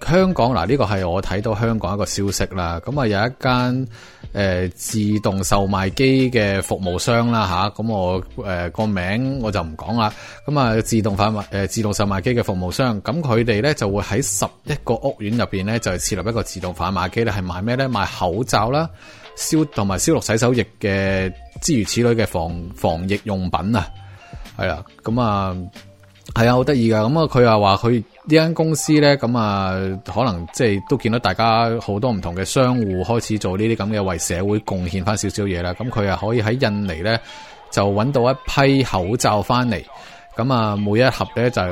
香港嗱呢个系我睇到香港一个消息啦，咁啊有一间。誒自動售賣機嘅服務商啦吓，咁我誒個名我就唔講啦。咁啊，自動販賣誒自動售賣機嘅服務商，咁佢哋咧就會喺十一個屋苑入邊咧，就設立一個自動販賣機咧，係賣咩咧？賣口罩啦，消同埋消毒洗手液嘅，之如此類嘅防防疫用品啊，係啊，咁啊。系啊，好得意噶。咁啊，佢又话佢呢间公司咧，咁啊，可能即系都见到大家好多唔同嘅商户开始做呢啲咁嘅为社会贡献翻少少嘢啦。咁佢啊可以喺印尼咧就揾到一批口罩翻嚟，咁啊每一盒咧就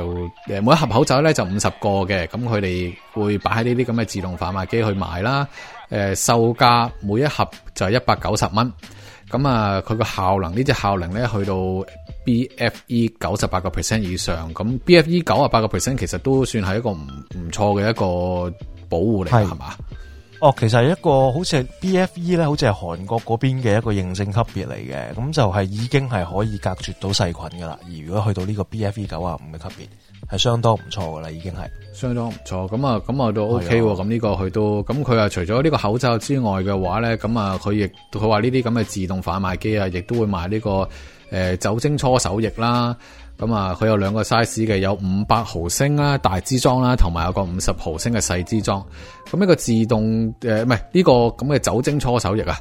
诶每一盒口罩咧就五十个嘅。咁佢哋会摆喺呢啲咁嘅自动贩卖机去卖啦。诶售价每一盒就一百九十蚊。咁啊佢个效能呢只效能咧去到。BFE 九十八个 percent 以上，咁 BFE 九啊八个 percent 其实都算系一个唔唔错嘅一个保护嚟，系嘛？哦，其实系一个好似系 BFE 咧，好似系韩国嗰边嘅一个认证级别嚟嘅，咁就系已经系可以隔绝到细菌噶啦。而如果去到呢个 BFE 九啊五嘅级别，系相当唔错噶啦，已经系相当唔错。咁啊，咁啊都 OK。咁呢个佢都，咁佢啊除咗呢个口罩之外嘅话咧，咁啊佢亦佢话呢啲咁嘅自动贩卖机啊，亦都会卖呢个。诶，酒精搓手液啦，咁啊，佢有两个 size 嘅，有五百毫升啦，大支装啦，同埋有个五十毫升嘅细支装。咁一个自动诶，唔系呢个咁嘅酒精搓手液啊，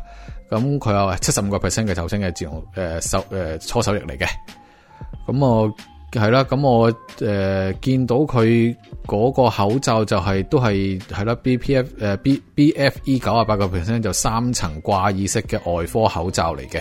咁佢有七十五个 percent 嘅酒精嘅自动诶手诶搓手液嚟嘅。咁我系啦，咁我诶见到佢嗰个口罩就系都系系啦，B P F 诶 B B F E 九啊八个 percent 就三层挂耳式嘅外科口罩嚟嘅。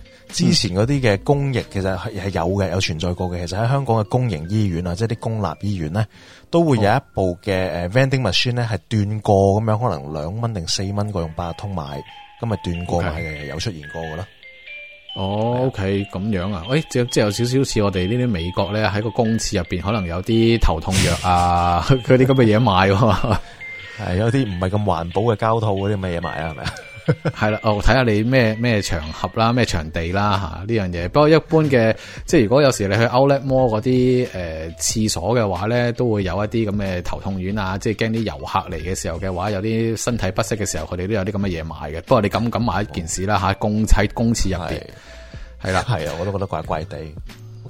之前嗰啲嘅公役，其實係有嘅，有存在過嘅。其實喺香港嘅公營醫院啊，即系啲公立醫院咧，都會有一部嘅诶 vending machine 咧，係斷過咁樣，可能兩蚊定四蚊个用八通买，咁咪斷過买嘅有出現過嘅啦。哦，OK，咁樣啊？喂，即即有少少似我哋呢啲美國咧，喺個公廁入边可能有啲頭痛藥啊，嗰 <laughs> 啲咁嘅嘢買。系有啲唔系咁环保嘅胶套嗰啲咁嘅嘢卖啊，系咪？系 <laughs> <laughs> 啦，哦，睇下你咩咩场合啦，咩场地啦吓呢样嘢。不过一般嘅，即系如果有时你去 Outlet m 摸嗰啲诶厕所嘅话咧，都会有一啲咁嘅头痛丸啊，即系惊啲游客嚟嘅时候嘅话，有啲身体不适嘅时候，佢哋都有啲咁嘅嘢卖嘅。不过你敢敢买一件事啦吓，公厕公厕入边系啦，系啊，我都觉得怪怪地，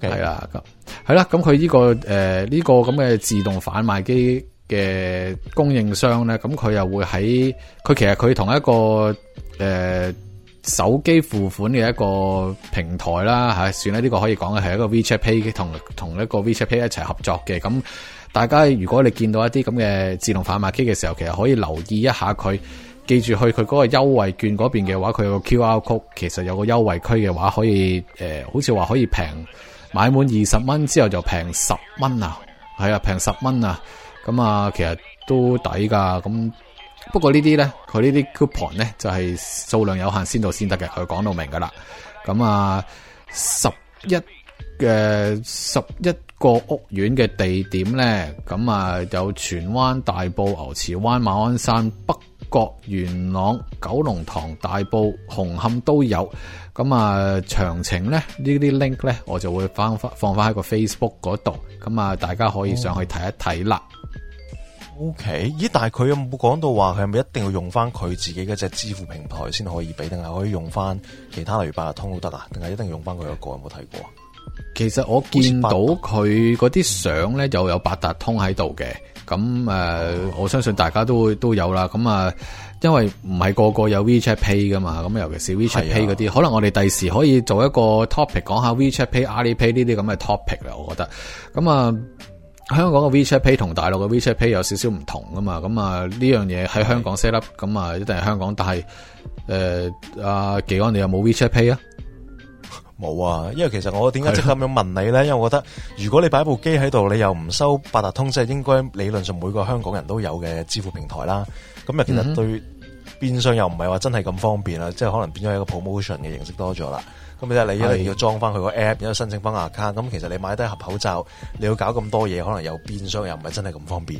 系啦咁，系啦，咁佢呢个诶呢个咁嘅自动贩卖机。嘅供应商咧，咁佢又会喺佢其实佢同一个诶手机付款嘅一个平台啦吓，算啦，呢个可以讲嘅系一个 WeChat Pay 同同一个 WeChat Pay 一齐合作嘅。咁大家如果你见到一啲咁嘅自动贩卖机嘅时候，其实可以留意一下佢记住去佢嗰个优惠券嗰边嘅话，佢有个 Q R code，其实有个优惠区嘅话，可以诶好似话可以平买满二十蚊之后就平十蚊啊，系啊，平十蚊啊。咁啊，其实都抵噶。咁不过呢啲咧，佢呢啲 coupon 咧就系数量有限，先到先得嘅。佢讲到明噶啦。咁啊，十一嘅十一个屋苑嘅地点咧，咁啊有荃湾大埔牛池湾马鞍山北角元朗九龙塘大埔红磡都有。咁啊，详情咧呢啲 link 咧，我就会翻翻放翻喺个 Facebook 嗰度。咁啊，大家可以上去睇一睇啦。O K，咦？但系佢有冇讲到话佢系咪一定要用翻佢自己嗰只支付平台先可以俾，定系可以用翻其他例如八达通都得啊？定系一定用翻佢个？有冇睇过啊？其实我见到佢嗰啲相咧就有八达通喺度嘅。咁诶，我相信大家都都有啦。咁啊，因为唔系个个有 WeChat Pay 噶嘛。咁尤其是 WeChat Pay 嗰啲，可能我哋第时可以做一个 topic 讲下 WeChat Pay、Alipay 呢啲咁嘅 topic 啦。我觉得咁啊。香港嘅 WeChat Pay 同大陆嘅 WeChat Pay 有少少唔同噶嘛，咁啊呢样嘢喺香港 set up，咁啊一定系香港。但系诶，阿奇安，你有冇 WeChat Pay 啊？冇啊，因为其实我点解即刻咁样问你咧？因为我觉得如果你摆部机喺度，你又唔收八达通，即系应该理论上每个香港人都有嘅支付平台啦。咁啊，其实对变相又唔系话真系咁方便啦，即系可能变咗一个 promotion 嘅形式多咗啦。咁即你一定要装翻佢个 app，一系申请翻牙卡。咁其实你买低盒口罩，你要搞咁多嘢，可能又变相又唔系真系咁方便。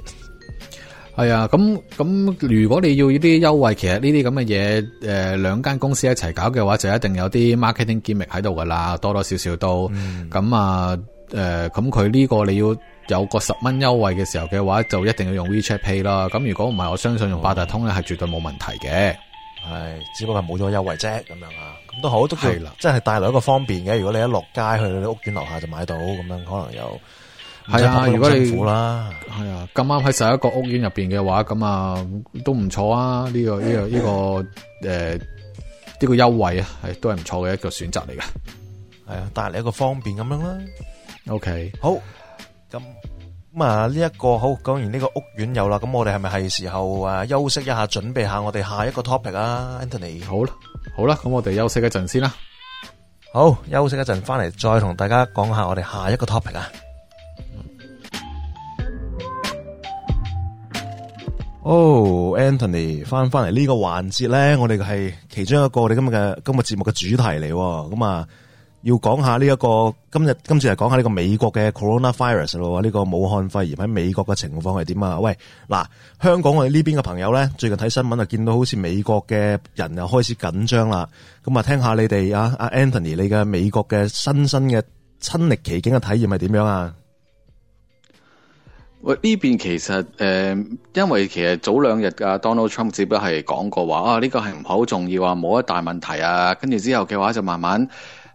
系啊，咁咁如果你要呢啲优惠，其实呢啲咁嘅嘢，诶两间公司一齐搞嘅话，就一定有啲 marketing gimmick 喺度噶啦，多多少少都。咁啊，诶，咁佢呢个你要有个十蚊优惠嘅时候嘅话，就一定要用 WeChat Pay 啦。咁如果唔系，我相信用八达通咧系绝对冇问题嘅。系，只不过冇咗优惠啫，咁样啊，咁都好，都系，即系带来一个方便嘅。如果你一落街去你屋苑楼下就买到，咁样可能有系啊。如果你辛苦啦，系啊，咁啱喺十一个屋苑入边嘅话，咁啊都唔错啊。呢个呢个呢个诶，呢个优惠啊，系都系唔错嘅一个选择嚟嘅。系啊，带嚟一个方便咁样啦。OK，好，咁。咁啊，呢一个好讲完呢个屋苑有啦，咁我哋系咪系时候啊休息一下，准备下我哋下一个 topic 啊，Anthony？好啦，好啦，咁我哋休息一阵先啦。好，休息一阵，翻嚟再同大家讲下我哋下一个 topic 啊。哦，Anthony，翻翻嚟呢个环节咧，我哋系其中一个我哋今日嘅今日节目嘅主题嚟喎，咁啊。要讲下呢一个今日今次嚟讲下呢个美国嘅 corona virus 咯，呢个武汉肺炎喺美国嘅情况系点啊？喂，嗱，香港我哋呢边嘅朋友咧，最近睇新闻啊，见到好似美国嘅人又开始紧张啦。咁啊，听下你哋啊，阿 Anthony 你嘅美国嘅新身嘅亲历其境嘅体验系点样啊？喂，呢边其实诶，因为其实早两日阿 Donald Trump 只不过系讲过话啊，呢个系唔好重要啊，冇一大问题啊，跟住之后嘅话就慢慢。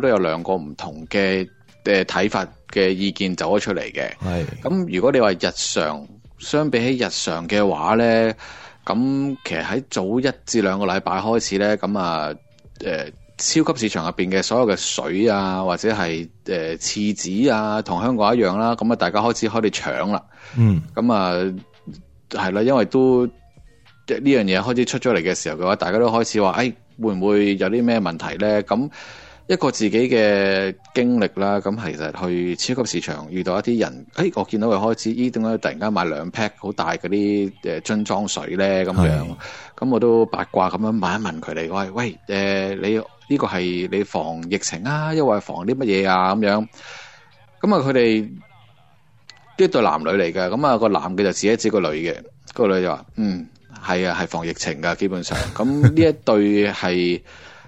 都有两个唔同嘅诶睇法嘅意见走咗出嚟嘅，系咁如果你话日常相比起日常嘅话咧，咁其实喺早一至两个礼拜开始咧，咁啊诶超级市场入边嘅所有嘅水啊，或者系诶厕纸啊，同香港一样啦，咁啊大家开始开始抢啦，嗯，咁啊系啦，因为都呢样嘢开始出咗嚟嘅时候嘅话，大家都开始话，诶会唔会有啲咩问题咧？咁一个自己嘅经历啦，咁其实去超级市场遇到一啲人，哎，我见到佢开始咦，点解突然间买两 pack 好大嗰啲诶樽装水咧，咁样，咁我都八卦咁样问一问佢哋，喂喂，诶，你呢个系你防疫情啊，因为防啲乜嘢啊，咁样，咁啊，佢哋呢对男女嚟嘅，咁啊个男嘅就指一指个女嘅，个女就话，嗯，系啊，系防疫情噶，基本上，咁呢一对系。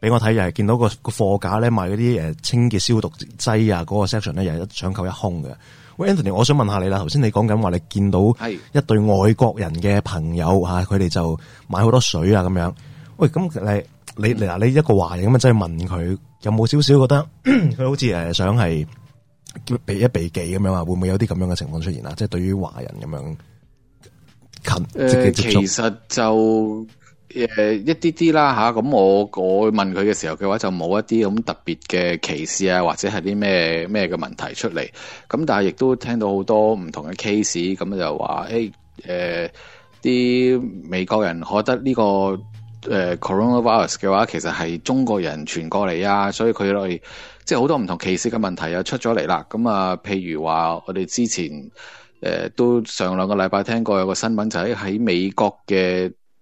俾我睇又系见到个个货架咧卖嗰啲诶清洁消毒剂啊，嗰个 section 咧又系一抢购一空嘅。喂，Anthony，我想问下你啦，头先你讲紧话你见到系一对外国人嘅朋友吓，佢哋就买好多水啊咁样。喂，咁你你嗱你一个华人咁啊，真系问佢有冇少少觉得 <clears throat> 佢好似诶想系避一避忌咁样啊？会唔会有啲咁样嘅情况出现啊？即系对于华人咁样近诶，其实就。誒一啲啲啦吓，咁我我問佢嘅時候嘅話，就冇一啲咁特別嘅歧視啊，或者係啲咩咩嘅問題出嚟。咁但係亦都聽到好多唔同嘅 case，咁就話诶诶啲美國人覺得呢個誒 coronavirus 嘅話，其實係中國人傳過嚟啊，所以佢哋即係好多唔同歧視嘅問題又出咗嚟啦。咁啊，譬如話我哋之前誒都上兩個禮拜聽過有個新聞就喺喺美國嘅。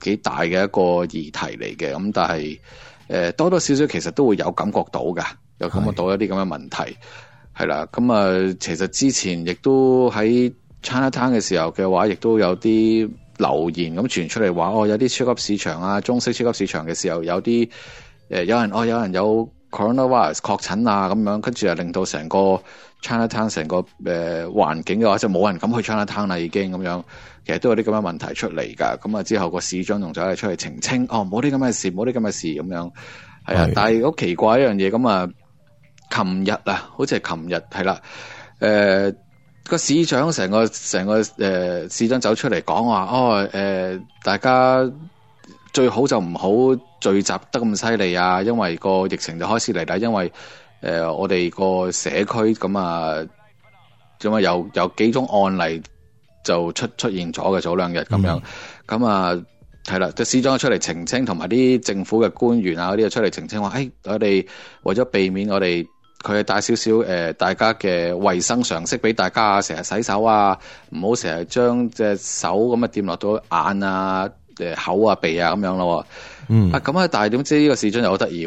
几大嘅一个议题嚟嘅，咁但系，诶多多少少其实都会有感觉到嘅，有感觉到一啲咁嘅问题，系啦。咁啊，其实之前亦都喺 China Town 嘅时候嘅话，亦都有啲留言咁传出嚟，话哦有啲超级市场啊，中式超级市场嘅时候有啲，诶有人哦有人有 Coronavirus 确诊啊，咁样跟住啊令到成个。o 一摊成个诶环境嘅话，就冇人敢去 o 一摊啦，已经咁样。其实都有啲咁嘅问题出嚟噶。咁啊之后个市长仲走嚟出嚟澄清，哦，冇啲咁嘅事，冇啲咁嘅事咁样。系啊，但系好奇怪一样嘢，咁啊，琴日啊，好似系琴日系啦。诶，个市长成个成个诶，市长走出嚟讲话，哦，诶，大家最好就唔好聚集得咁犀利啊，因为个疫情就开始嚟啦，因为。诶，我哋个社区咁啊，咁啊有有几种案例就出出现咗嘅，早两日咁样，咁啊系啦，啲市长出嚟澄清，同埋啲政府嘅官员啊嗰啲啊出嚟澄清话，诶，我哋为咗避免我哋佢带少少诶，大家嘅卫生常识俾大家啊，成日洗手啊，唔好成日将只手咁啊掂落到眼啊、诶口啊、鼻啊咁样咯，嗯啊，咁啊，但系点知呢个市长又好得意。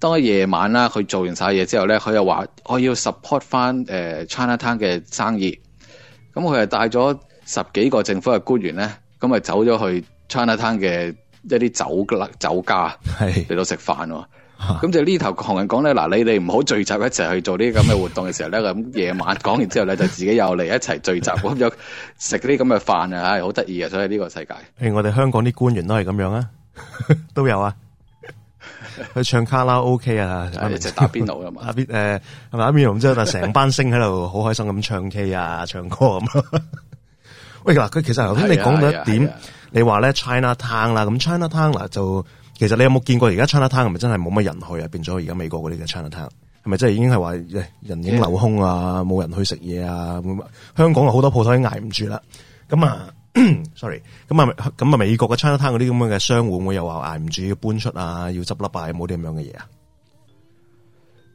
当夜晚啦，佢做完晒嘢之后咧，佢又话我要 support 翻诶 China Town 嘅生意。咁佢系带咗十几个政府嘅官员咧，咁啊走咗去 China Town 嘅一啲酒酒家，系嚟到食饭。咁就呢头穷人讲咧嗱，你哋唔好聚集一齐去做呢啲咁嘅活动嘅时候咧，咁夜晚讲完之后咧，就自己又嚟一齐聚集，咁就食啲咁嘅饭啊，系好得意啊！所以呢个世界，诶，我哋香港啲官员都系咁样啊，<laughs> 都有啊。去唱卡拉 OK 啊，或者打邊爐啊嘛，<laughs> 打邊誒係咪打边炉之后，但成班星喺度好開心咁唱 K 啊，唱歌咁。<laughs> 喂，嗱，佢其實頭先你講到一點，你話咧 China Town 啦，咁 China Town 嗱就其實你有冇見過而家 China Town 係咪真係冇乜人去啊？變咗而家美國嗰啲嘅 China Town 係咪真係已經係話人影流空啊？冇人去食嘢啊？香港啊好多鋪頭都捱唔住啦，咁啊～<coughs> sorry，咁啊，咁啊，美国嘅 China Town 嗰啲咁样嘅商户，我又话挨唔住要搬出啊，要执笠啊，有冇啲咁样嘅嘢啊？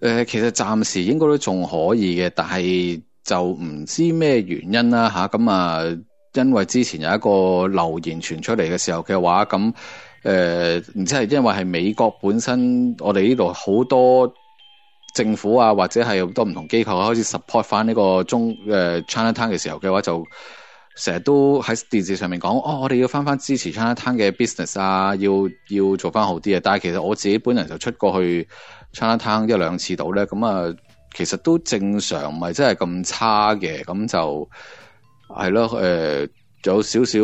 诶，其实暂时应该都仲可以嘅，但系就唔知咩原因啦吓。咁啊，因为之前有一个留言传出嚟嘅时候嘅话，咁诶，唔知系因为系美国本身，我哋呢度好多政府啊，或者系好多唔同机构开始 support 翻呢个中诶 China Town 嘅时候嘅话就。成日都喺電視上面講，哦，我哋要翻翻支持 China Town 嘅 business 啊，要要做翻好啲啊！但系其實我自己本人就出過去 China Town 一兩次到咧，咁啊，其實都正常，唔係真系咁差嘅。咁就係咯，誒，有少少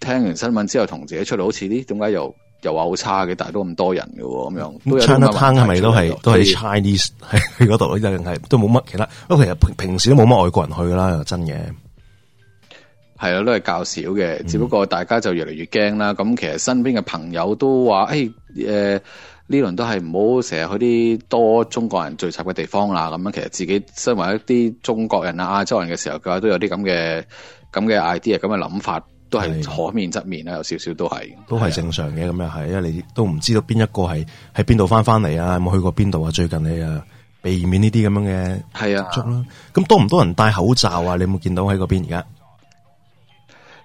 聽完新聞之後，同自己出嚟好似啲，點解又又話好差嘅？但系都咁多人嘅喎，咁樣。China Town 係咪都係都系 Chinese 喺嗰度一就係都冇乜其他。咁其實平平時都冇乜外國人去啦，真嘅。系啦，都系较少嘅，只不过大家就越嚟越惊啦。咁其实身边嘅朋友都话：，诶，诶呢轮都系唔好成日去啲多中国人聚集嘅地方啦。咁样其实自己身为一啲中国人啊、亚洲人嘅时候，佢话都有啲咁嘅咁嘅 idea、咁嘅谂法，都系可面侧面啦，有少少都系，都系正常嘅。咁又系，因为你都唔知道边一个系喺边度翻翻嚟啊？有冇去过边度啊？最近你啊，避免呢啲咁样嘅系啊，咁多唔多人戴口罩啊？你有冇见到喺嗰边而家？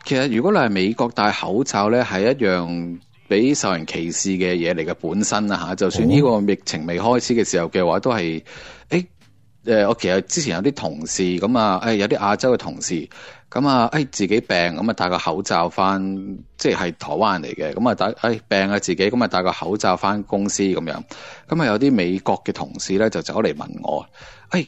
其實如果你係美國戴口罩咧，係一樣俾受人歧視嘅嘢嚟嘅本身啊吓。就算呢個疫情未開始嘅時候嘅話，都係诶诶，我其實之前有啲同事咁啊，誒有啲亞洲嘅同事咁啊，誒自己病咁啊戴個口罩翻，即係台灣嚟嘅咁啊戴诶病啊自己咁啊戴個口罩翻公司咁樣，咁啊有啲美國嘅同事咧就走嚟問我誒。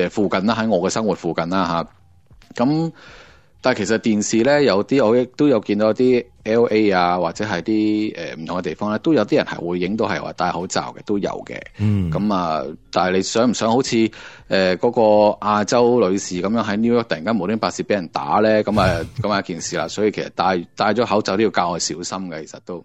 诶附近啦，喺我嘅生活附近啦吓。咁但系其实电视咧有啲，我都有见到啲 L A 啊，或者系啲诶唔同嘅地方咧，都有啲人系会影到系话戴口罩嘅，都有嘅。嗯，咁啊，但系你想唔想好似诶嗰个亚洲女士咁样喺 New York 突然间无端白百事俾人打咧？咁啊，咁啊一件事啦。所以其实戴戴咗口罩都要格外小心嘅，其实都。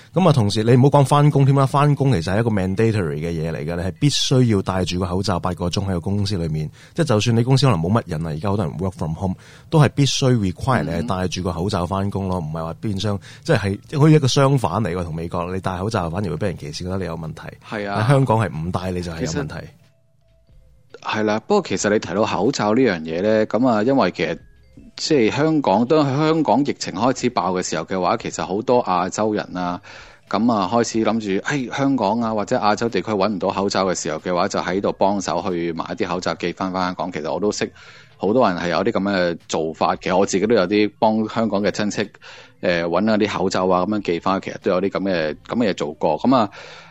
咁啊，同時你唔好講翻工添啦，翻工其實係一個 mandatory 嘅嘢嚟嘅，你係必須要戴住個口罩八個鐘喺個公司裏面。即系就算你公司可能冇乜人啊，而家好多人 work from home，都係必須 require 你係戴住個口罩翻工咯，唔係話變相即係系好似一個相反嚟嘅同美國，你戴口罩反而會俾人歧視得你有問題。係啊，香港係唔戴你就係有問題。係啦，不過其實你提到口罩呢樣嘢咧，咁啊，因為其實。即係香港，當香港疫情開始爆嘅時候嘅話，其實好多亞洲人啊，咁啊開始諗住，誒香港啊或者亞洲地區揾唔到口罩嘅時候嘅話，就喺度幫手去買啲口罩寄翻翻香港。其實我都識好多人係有啲咁嘅做法，其實我自己都有啲幫香港嘅親戚誒揾下啲口罩啊咁樣寄翻，其實都有啲咁嘅咁嘅做過，咁啊。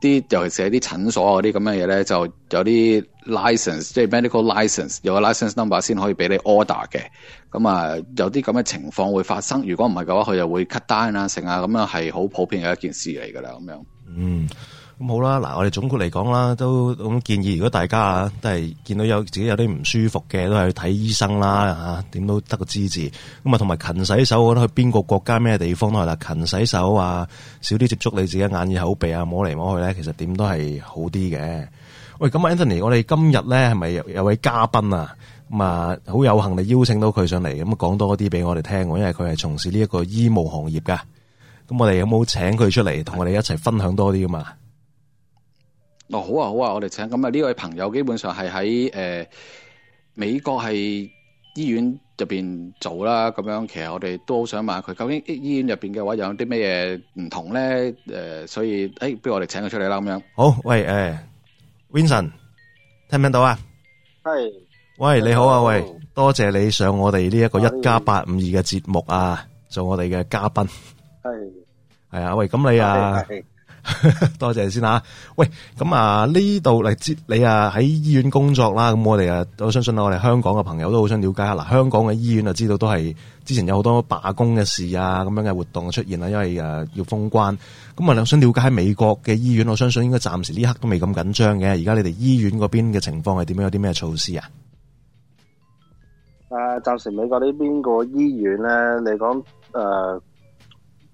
啲尤其是喺啲診所嗰啲咁嘅嘢咧，就有啲 license，即係 medical license，有個 license number 先可以俾你 order 嘅。咁啊，有啲咁嘅情況會發生。如果唔係嘅話，佢又會 cut down 啊，成啊咁樣係好普遍嘅一件事嚟㗎啦。咁樣嗯。咁好啦，嗱，我哋總括嚟講啦，都咁建議，如果大家啊都系見到有自己有啲唔舒服嘅，都係去睇醫生啦嚇，點都得個支持。咁啊，同埋勤洗手，我覺得去邊個國家咩地方都係啦，勤洗手啊，少啲接觸你自己眼耳口鼻啊，摸嚟摸去咧，其實點都係好啲嘅。喂，咁 Anthony，我哋今日咧係咪有有位嘉賓啊？咁啊，好有幸地邀請到佢上嚟，咁講多啲俾我哋聽，因為佢係從事呢一個醫務行業噶。咁我哋有冇請佢出嚟同我哋一齊分享多啲噶嘛？哦，好啊，好啊，我哋请咁啊呢位朋友基本上系喺诶美国系医院入边做啦，咁样其实我哋都好想问佢究竟医院入边嘅话有啲咩嘢唔同咧？诶，所以诶，不如我哋请佢出嚟啦，咁样。好，喂，诶，Vincent，听唔听到啊？系。喂，你好啊，喂，多谢你上我哋呢一个一加八五二嘅节目啊，做我哋嘅嘉宾。系。系啊，喂，咁你啊？<laughs> 多谢先吓，喂，咁啊呢度嚟接你啊喺医院工作啦，咁我哋啊我相信我哋香港嘅朋友都好想了解下嗱，香港嘅医院啊知道都系之前有好多罢工嘅事啊咁样嘅活动出现啦，因为诶要封关，咁啊想了解喺美国嘅医院，我相信应该暂时呢刻都未咁紧张嘅，而家你哋医院嗰边嘅情况系点样，有啲咩措施啊？诶，暂时美国呢边个医院咧你讲诶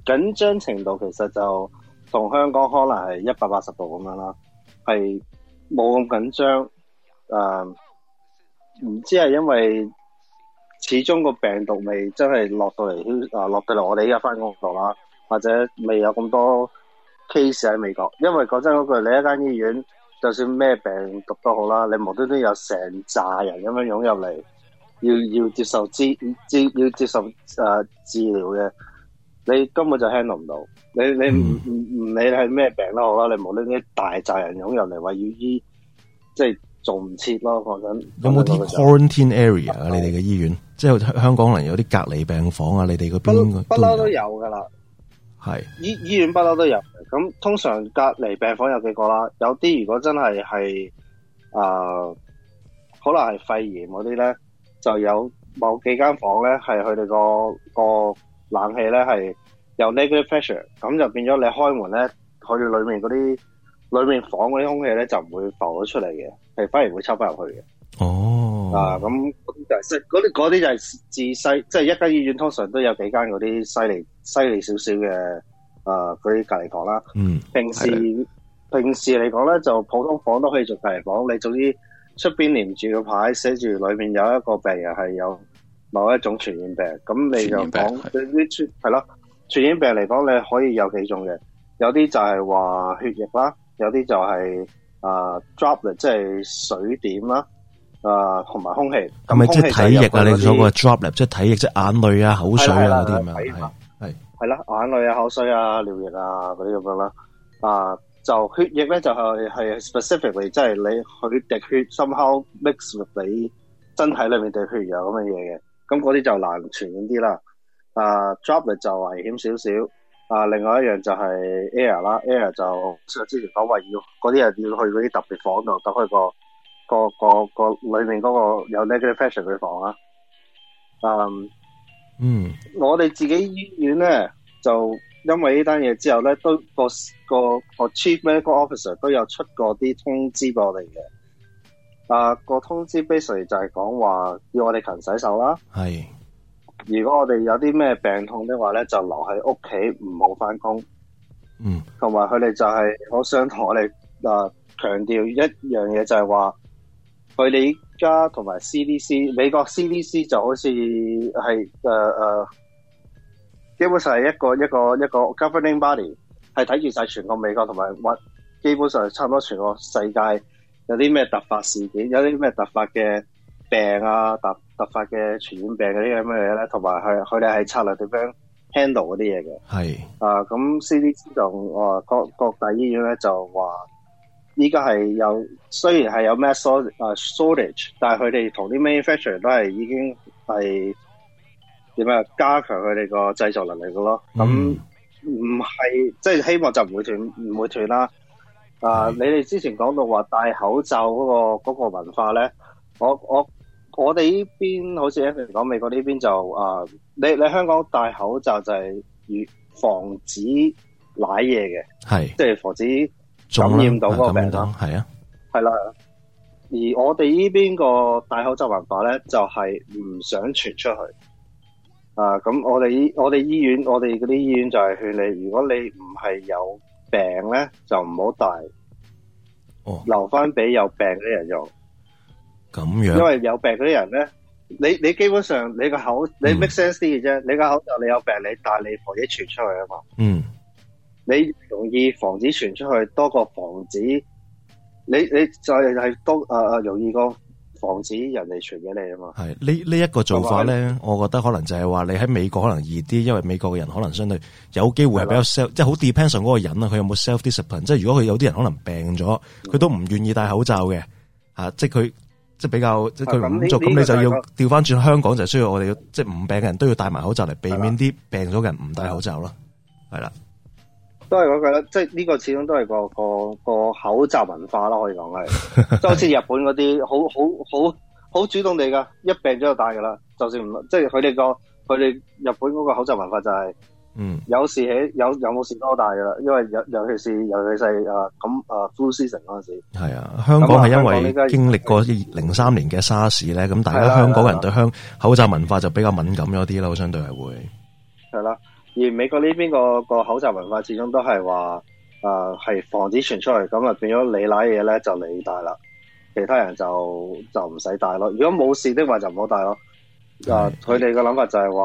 紧张程度其实就。同香港可能系一百八十度咁样啦，系冇咁紧张。诶，唔知系因为始终个病毒未真系落到嚟，诶落到嚟，我哋依家翻工度啦，或者未有咁多 case 喺美国。因为讲真嗰句，你一间医院就算咩病毒都好啦，你无端端有成扎人咁样涌入嚟，要要接受治治要接受诶治疗嘅，你根本就 handle 唔到。你你唔唔唔，理系咩病都好啦，你无端啲大责人涌入嚟，话要医，即系做唔切咯。讲紧有冇啲？Quarantine area，你哋嘅医院，即系香港可能有啲隔离病房啊，你哋嗰边不嬲都有噶啦。系医医院不嬲都有。咁通常隔离病房有几个啦，有啲如果真系系啊，可能系肺炎嗰啲咧，就有某几间房咧系佢哋个个冷气咧系。由 negative pressure，咁就变咗你开门咧，佢里面嗰啲里面房嗰啲空气咧就唔会浮咗出嚟嘅，系反而会抽翻入去嘅。哦，啊，咁啲就系嗰啲嗰啲就系自细，即系一间医院通常都有几间嗰啲犀利犀利少少嘅啊，嗰啲隔离房啦。嗯，平时平时嚟讲咧，就普通房都可以做隔离房。你总之出边连住个牌，写住里面有一个病人系有某一种传染病，咁你就讲系咯。传染病嚟讲，你可以有几种嘅，有啲就系话血液啦，有啲就系啊 droplet，即系水点啦，啊同埋空气，系咪即系体液啊？你所讲嘅 droplet，即系体液，即系眼泪啊、口水啊嗰啲咁样系系啦，眼泪啊、口水啊、尿液啊嗰啲咁样啦，啊就血液咧就系系 specifically，即系你佢滴血，somehow mix with 你身体里面滴血有咁嘅嘢嘅，咁嗰啲就难传染啲啦。啊，drop 就危险少少。啊，另外一样就系 air 啦，air 就之前讲话要嗰啲人要去嗰啲特别房度，打开个个个个里面嗰个有 medical fashion 嘅房啦。嗯，嗯，我哋自己医院咧，就因为呢单嘢之后咧，都个个个 chief medical officer 都有出过啲通知我哋嘅。啊，个通知 basic a l l y 就系讲话要我哋勤洗手啦。系。如果我哋有啲咩病痛嘅话咧，就留喺屋企唔好翻工。嗯，同埋佢哋就系，我想同我哋嗱强调一样嘢，就系话佢哋家同埋 CDC 美国 CDC 就好似系诶诶，基本上系一个一个一个 governing body，系睇住晒全个美国同埋或基本上差唔多全个世界有啲咩突发事件，有啲咩突发嘅。病啊，突突发嘅传染病嗰啲咁嘅嘢咧，同埋佢佢哋系策略点样 handle 嗰啲嘢嘅，系啊咁 CDC 就啊各各大医院咧就话，依家系有虽然系有 m a s s shortage，但系佢哋同啲 manufacture r 都系已经系点啊加强佢哋个制造能力嘅咯，咁唔系即系希望就唔会断唔会断啦。啊，你哋之前讲到话戴口罩嗰个嗰个文化咧，我我。我哋呢边好似譬如讲美国呢边就啊，你你香港戴口罩就系预防止濑嘢嘅，系即系防止感染到嗰个病毒，系啊，系啦。而我哋呢边个戴口罩办法咧，就系唔想传出去。啊，咁我哋我哋医院我哋嗰啲医院就系劝你，如果你唔系有病咧，就唔好戴，留翻俾有病嘅啲人用。因为有病嗰啲人咧，你你基本上你个口你 make sense 啲嘅啫，你个口罩你有病你，带你防疫传出去啊嘛。嗯，你容易防止传出去多过防止，你你就系系多诶诶容易个防止人哋传俾你啊嘛。系呢呢一个做法咧，我觉得可能就系话你喺美国可能易啲，因为美国嘅人可能相对有机会系比较 self 即系好 d e p e n d e n 嗰个人啊，佢有冇 self discipline？即系如果佢有啲人可能病咗，佢都唔愿意戴口罩嘅吓，即系佢。即比较即佢五族咁，你就要调翻转香港就需要我哋要即五病嘅人都要戴埋口罩嚟避免啲病咗嘅人唔戴口罩咯，系啦，都系嗰个啦，即呢个始终都系个个个口罩文化咯，可以讲系，<laughs> 即好似日本嗰啲好好好好主动地噶，一病咗就戴噶啦，就算唔即佢哋个佢哋日本嗰个口罩文化就系。嗯，有事起有有冇事多大噶啦，因为尤尤其是尤其是诶咁诶 full season 嗰阵时系啊，香港系因为经历过零三年嘅沙士咧，咁大家香港人对香口罩文化就比较敏感咗啲咯，相对系会系啦。而美国呢边个个口罩文化始终都系话诶系防止传出嚟，咁啊变咗你攋嘢咧就你戴啦，其他人就就唔使戴咯。如果冇事的话就唔好戴咯。诶，佢哋嘅谂法就系话。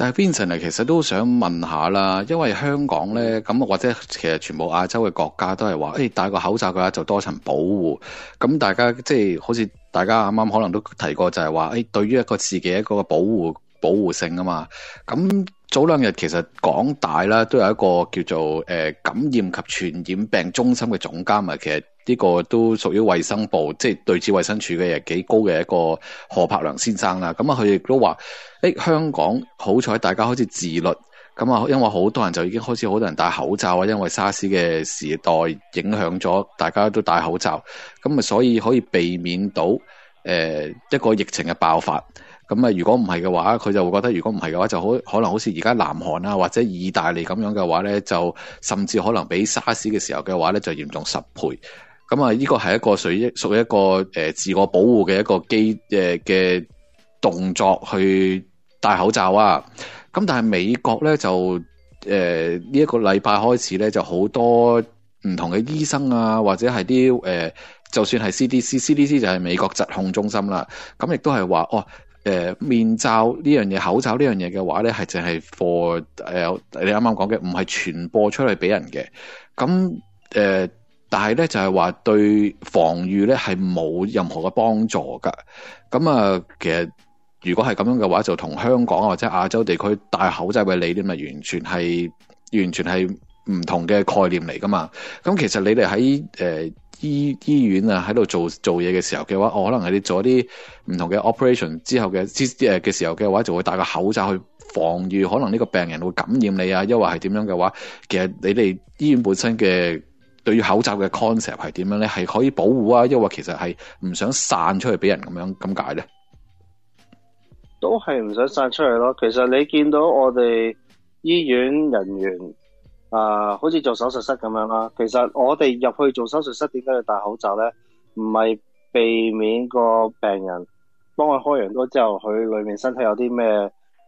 但系 Vincent 其實都想問下啦，因為香港咧咁或者其實全部亞洲嘅國家都係話，誒戴個口罩嘅話就多層保護。咁大家即係好似大家啱啱可能都提過，就係話誒對於一個自己一個保护保護性啊嘛。咁早兩日其實港大啦都有一個叫做誒感染及傳染病中心嘅總監啊，其實。呢個都屬於衛生部，即係對此衛生署嘅人幾高嘅一個何柏良先生啦。咁啊，佢亦都話：，誒香港好彩，大家開始自律。咁啊，因為好多人就已經開始好多人戴口罩啊，因為沙士嘅時代影響咗，大家都戴口罩。咁啊，所以可以避免到誒一個疫情嘅爆發。咁啊，如果唔係嘅話，佢就會覺得如果唔係嘅話，就可可能好似而家南韓啊，或者意大利咁樣嘅話咧，就甚至可能比沙士嘅時候嘅話咧，就嚴重十倍。咁啊，呢个系一个属于属一个诶自我保护嘅一个机诶嘅动作去戴口罩啊。咁但系美国咧就诶呢一个礼拜开始咧就好多唔同嘅医生啊，或者系啲诶就算系 CDC，CDC 就系美国疾控中心啦。咁亦都系话哦，诶面罩呢样嘢，口罩呢样嘢嘅话咧系净系 for 诶你啱啱讲嘅，唔系传播出去俾人嘅。咁诶。但系咧，就系话对防御咧系冇任何嘅帮助噶。咁啊，其实如果系咁样嘅话，就同香港或者亚洲地区戴口罩嘅理念，咪完全系完全系唔同嘅概念嚟噶嘛？咁其实你哋喺诶医医院啊，喺度做做嘢嘅时候嘅话，我可能系你做一啲唔同嘅 operation 之后嘅，诶嘅时候嘅话，就会戴个口罩去防御，可能呢个病人会感染你啊，又或系点样嘅话，其实你哋医院本身嘅。对于口罩嘅 concept 系点样咧？系可以保护啊，抑或其实系唔想散出去俾人咁样咁解咧？都系唔想散出去咯。其实你见到我哋医院人员啊，好似做手术室咁样啦。其实我哋入去做手术室，点解要戴口罩咧？唔系避免个病人帮佢开完刀之后，佢里面身体有啲咩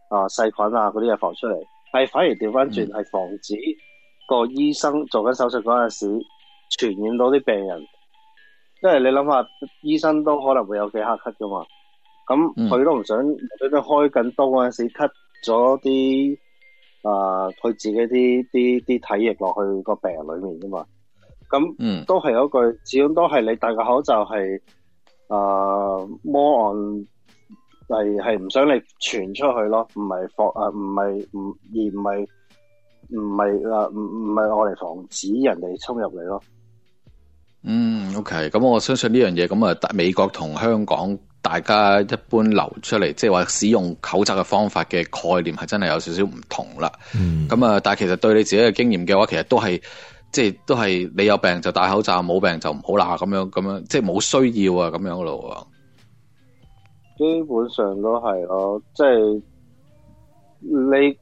啊细菌啊嗰啲嘢放出嚟，系反而调翻转系防止。个医生做紧手术嗰阵时，传染到啲病人，因为你谂下，医生都可能会有几下咳噶嘛，咁佢都唔想你都开紧刀嗰阵时，咳咗啲啊，佢自己啲啲啲体液落去个病人里面噶嘛，咁都系嗰句，始终都系你戴个口罩系啊，摸按系系唔想你传出去咯，唔系防诶，唔系唔而唔系。唔系啊，唔唔系我嚟防止人哋冲入嚟咯。嗯，OK，咁我相信呢样嘢，咁啊，美国同香港大家一般流出嚟，即系话使用口罩嘅方法嘅概念系真系有少少唔同啦。嗯，咁啊，但系其实对你自己嘅经验嘅话，其实都系即系都系你有病就戴口罩，冇病就唔好啦，咁样咁样，即系冇需要啊，咁样咯。基本上都系咯，即系你。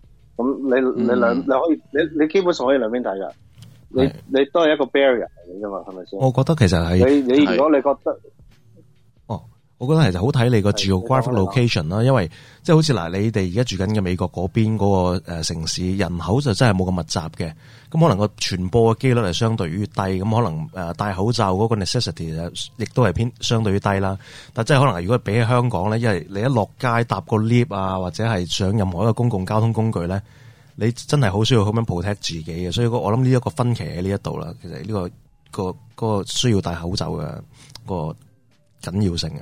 咁你你两你可以你你基本上可以两边睇噶，你你都系一个 barrier 嚟噶嘛，系咪先？我觉得其实系你你如果你觉得。我覺得其实好睇你個 g e o g r a p h i c l o c a t i o n 啦，因為即系好似嗱，你哋而家住緊嘅美國嗰邊嗰個城市人口就真係冇咁密集嘅，咁可能個傳播嘅機率係相對於低，咁可能诶戴口罩嗰個 necessity 亦都係偏相對於低啦。但即真係可能如果比香港咧，因為你一落街搭個 lift 啊，或者係上任何一個公共交通工具咧，你真係好需要咁樣 protect 自己嘅。所以我谂諗呢一個分歧喺呢一度啦。其實呢個个、嗰需要戴口罩嘅個緊要性啊。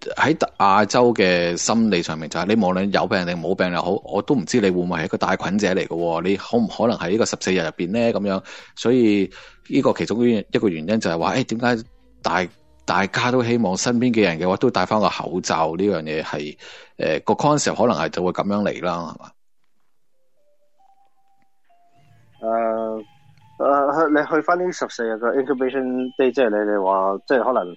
喺亞洲嘅心理上面，就係你無論有病定冇病又好，我都唔知你會唔會係一個帶菌者嚟嘅喎？你可唔可能喺呢個十四日入边咧咁樣？所以呢個其中一個原因就係話，誒點解大大家都希望身邊嘅人嘅話都戴翻個口罩呢樣嘢係诶個 concept 可能係就會咁樣嚟啦，系嘛？誒诶、去你去翻呢十四日嘅 incubation day，即係你哋話，即係可能。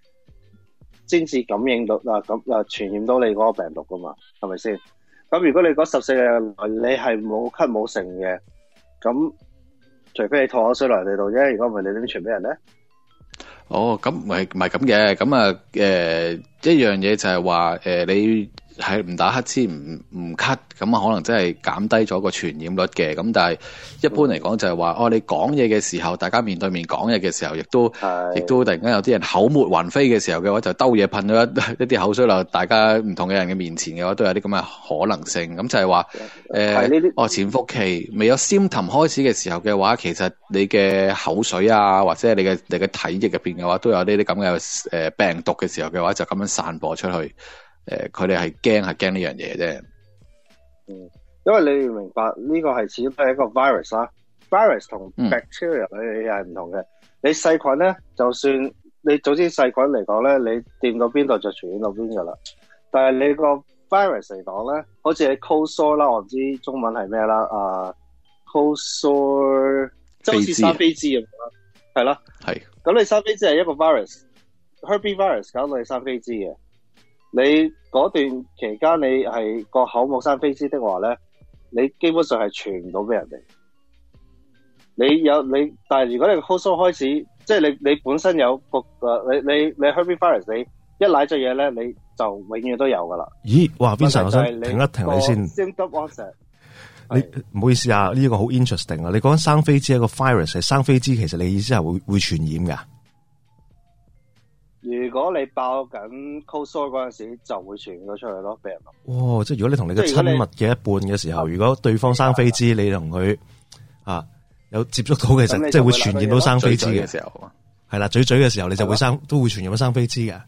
先至感染到嗱咁啊傳染到你嗰個病毒噶嘛，係咪先？咁如果你嗰十四日內你係冇咳冇成嘅，咁除非你唾咗水落嚟地度啫，如果唔係你点傳俾人咧？哦，咁唔係唔系咁嘅，咁啊诶一樣嘢就係話诶你。系唔打黑黐唔唔咳，咁啊可能真系減低咗個傳染率嘅。咁但係一般嚟講就係話，哦你講嘢嘅時候，大家面對面講嘢嘅時候，亦都亦都突然間有啲人口沫雲飛嘅時候嘅話，就兜嘢噴咗一啲口水流，大家唔同嘅人嘅面前嘅話，都有啲咁嘅可能性。咁就係話，啲哦潛伏期未有先騰開始嘅時候嘅話，其實你嘅口水啊，或者你嘅你嘅體液入边嘅話，都有呢啲咁嘅诶病毒嘅時候嘅話，就咁樣散播出去。诶，佢哋系惊系惊呢样嘢啫。嗯，因为你要明白呢个系始不系一个 virus 啦，virus 同 bacteria 咧系唔同嘅。你细菌咧，就算你总之细菌嚟讲咧，你掂到边度就传染到边噶啦。但系你个 virus 嚟讲咧，好似你 c o sore 啦，我唔知中文系咩啦。啊 c o sore 即好似生飞滋咁啦，系啦，系。咁你生飞滋系一个 virus，herpivirus 搞到你生飞滋嘅。你嗰段期间，你系个口目生飞丝的话咧，你基本上系传唔到俾人哋。你有你，但系如果你 h o 好疏开始，即系你你本身有个诶，你你你 h e r b i v i r u s 你一奶只嘢咧，你就永远都有噶啦。咦？哇！Vincent，我想停一停你先。j a m e 你唔好意思啊，呢个好 interesting 啊。你讲生飞丝一个 virus，生飞丝其实你意思系会会传染噶？如果你爆紧 close 嗰阵时，就会传咗出去咯，俾人谂。哦，即系如果你同你嘅亲密嘅一半嘅时候，如果对方生飞滋，你同佢啊有接触到，其实即系会传染到生飞滋嘅。时候。系啦，嘴嘴嘅时候你就会生，都会传染到生飞滋嘅。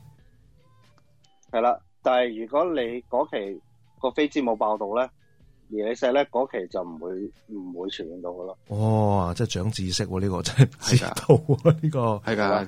系啦，但系如果你嗰期个飞滋冇爆到咧，而你食咧嗰期就唔会唔会传染到噶咯。哦，即系长知识呢个真系知道呢个系噶。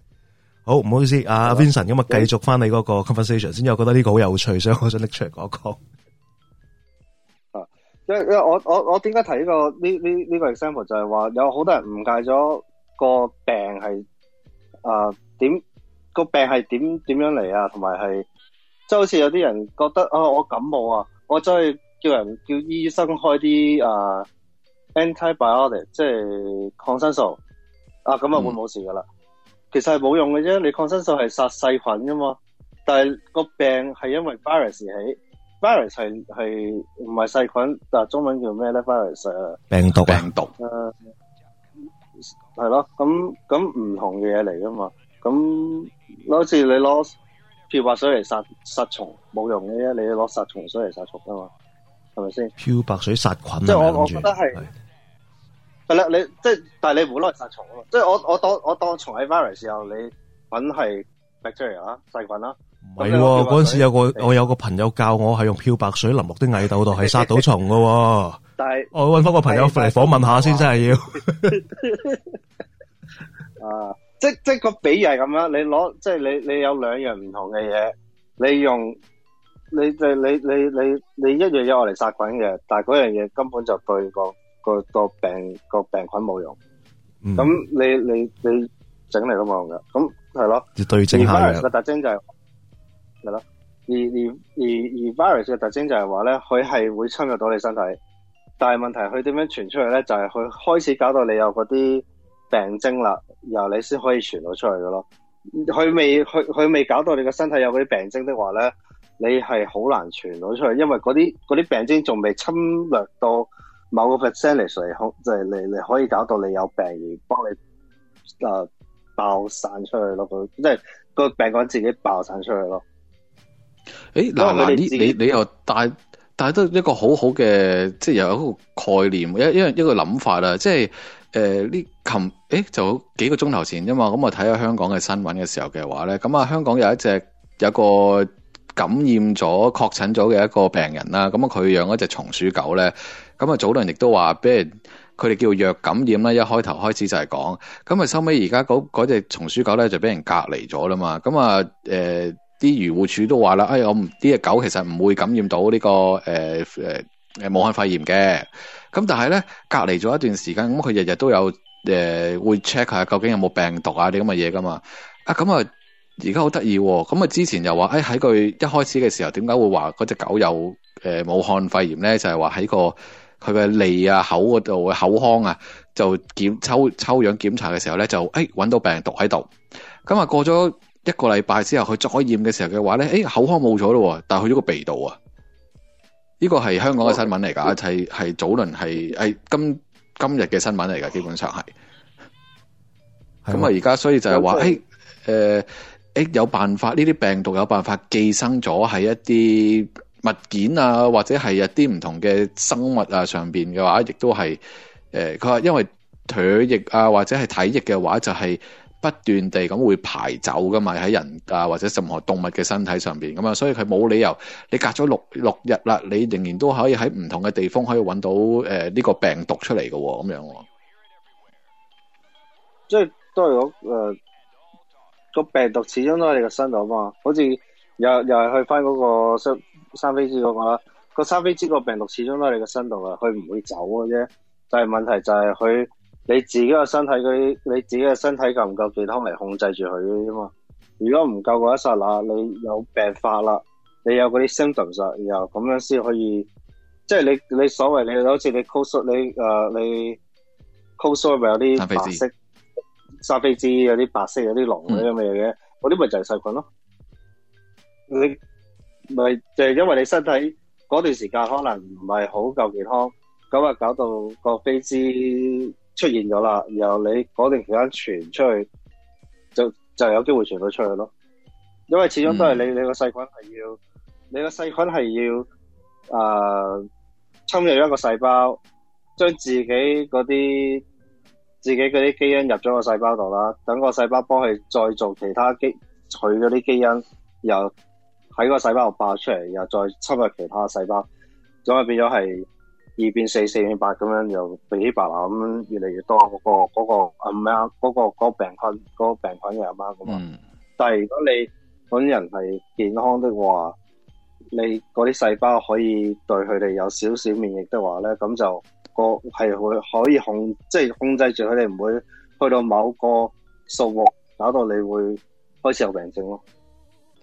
好唔好意思，阿 Vincent 咁啊，继续翻你嗰个 conversation 先，因为我觉得呢个好有趣，所以我想拎出嚟讲讲。啊，因为因为我我我点解提呢个呢呢呢个 example 就系话有好多人误解咗个病系啊点个病系点点样嚟啊，同埋系即系好似有啲人觉得啊我感冒啊，我真系叫人叫医生开啲啊 antibiotic 即系抗生素啊，咁啊会冇事噶啦。其实系冇用嘅啫，你抗生素系杀细菌噶嘛，但系个病系因为 virus 起，virus 系系唔系细菌，但系中文叫咩咧？virus 病毒病毒，诶，系咯，咁咁唔同嘅嘢嚟噶嘛，咁好似你攞漂白水嚟杀杀虫冇用嘅啫，你要攞杀虫水嚟杀虫噶嘛，系咪先？漂白水杀菌，即系我我觉得系。系啦，你即系，但系你唔好攞嚟杀虫啊！即系我我当我当虫喺 Virus 时候，你搵系 Bacteria 细菌啦。唔系喎，嗰阵时有个我有个朋友教我系用漂白水淋落啲蚁豆度，系杀到虫噶。但系我搵翻个朋友嚟访问下先，真系要。<laughs> 啊，即即个比系咁样，你攞即系你你有两样唔同嘅嘢，你用你你你你你一样嘢我嚟杀菌嘅，但系嗰样嘢根本就对个。个个病个病菌冇用，咁你你你整嚟都冇用噶。咁系咯。要对症下啊。个特征就系，系咯。而而而而 virus 嘅特征就系话咧，佢系会侵入到你身体，但系问题佢点样传出嚟咧？就系佢开始搞到你有嗰啲病征啦，然后你先可以传到出去噶咯。佢未佢佢未搞到你个身体有嗰啲病征的话咧，你系好难传到出去，因为嗰啲嗰啲病征仲未侵略到。某个 percentage 嚟即系你你可以搞到你有病而帮你诶爆散出去咯，个即系个病菌自己爆散出去咯。诶，嗱嗱，你你又带带得一个好好嘅，即系有一个概念，一一一个谂法啦，即系诶呢琴诶就几个钟头前啫嘛，咁我睇下香港嘅新闻嘅时候嘅话咧，咁啊香港有一只有一个。感染咗、確診咗嘅一個病人啦，咁啊佢養一隻松鼠狗咧，咁啊早轮亦都話，俾人。佢哋叫弱感染啦，一開頭開始就係講，咁啊收尾而家嗰嗰只松鼠狗咧就俾人隔離咗啦嘛，咁啊誒啲漁護處都話啦，哎我唔啲只狗其實唔會感染到呢個誒誒誒武漢肺炎嘅，咁但係咧隔離咗一段時間，咁佢日日都有誒會 check 下究竟有冇病毒啊啲咁嘅嘢噶嘛，啊咁啊。而家好得意喎，咁啊之前又話，诶喺佢一開始嘅時候點解會話嗰只狗有誒武漢肺炎咧？就係話喺個佢嘅脷啊、口嗰度嘅口腔啊，就检抽抽樣檢查嘅時候咧，就诶揾到病毒喺度。咁啊過咗一個禮拜之後，佢再驗嘅時候嘅話咧，誒口腔冇咗咯，但係去咗個鼻度啊。呢個係香港嘅新聞嚟㗎，系係早輪係係今今日嘅新聞嚟㗎，基本上係。咁啊而家所以就係話，诶。誒。诶，有辦法呢啲病毒有辦法寄生咗喺一啲物件啊，或者係一啲唔同嘅生物啊上边嘅話，亦都係诶，佢話因為唾液啊或者係體液嘅話，就係不斷地咁會排走噶嘛，喺人啊或者任何動物嘅身體上边咁啊，所以佢冇理由你隔咗六六日啦，你仍然都可以喺唔同嘅地方可以揾到诶呢個病毒出嚟嘅咁樣喎，即係都係嗰誒。个病毒始终都系你个身度啊嘛，好似又又系去翻嗰个三三飞猪咁讲啦。个三飞猪个病毒始终都系你个身度啊，佢唔会走嘅啫。但系问题就系佢你自己个身体嗰啲，你自己嘅身体够唔够健康嚟控制住佢啫嘛？如果唔够嗰一刹那你有病发啦，你有嗰啲 symptoms，然后咁样先可以，即系你你所谓你好似你 c o s 你诶你咳嗽会有啲白色。沙飞枝有啲白色有啲浓嗰咁嘅嘢嘅，嗰啲咪就系细菌咯。你咪就系因为你身体嗰段时间可能唔系好够健康，咁啊搞到个飞枝出现咗啦，然后你嗰段时间传出去，就就有机会传到出去咯。因为始终都系你你个细菌系要，你个细菌系要诶侵入一个细胞，将自己嗰啲。自己嗰啲基因入咗个细胞度啦，等个细胞帮佢再做其他基，佢嗰啲基因又喺个细胞度爆出嚟，又再侵入其他细胞，咁啊变咗系二变四，四变八咁样又变起白流咁，越嚟越多嗰个嗰个啊咩啊，个嗰个病菌嗰个病菌嘅啊嘛，但系如果你本人系健康的话，你嗰啲细胞可以对佢哋有少少免疫的话咧，咁就。个系会可以控，即系控制住佢哋唔会去到某个数目，搞到你会开始有病症咯。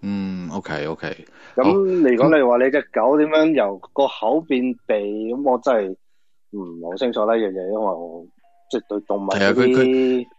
嗯，OK OK。咁嚟讲，你话你只狗点样由个口变鼻，咁我真系唔好清楚呢样嘢，因为我即系对动物系嗰啲。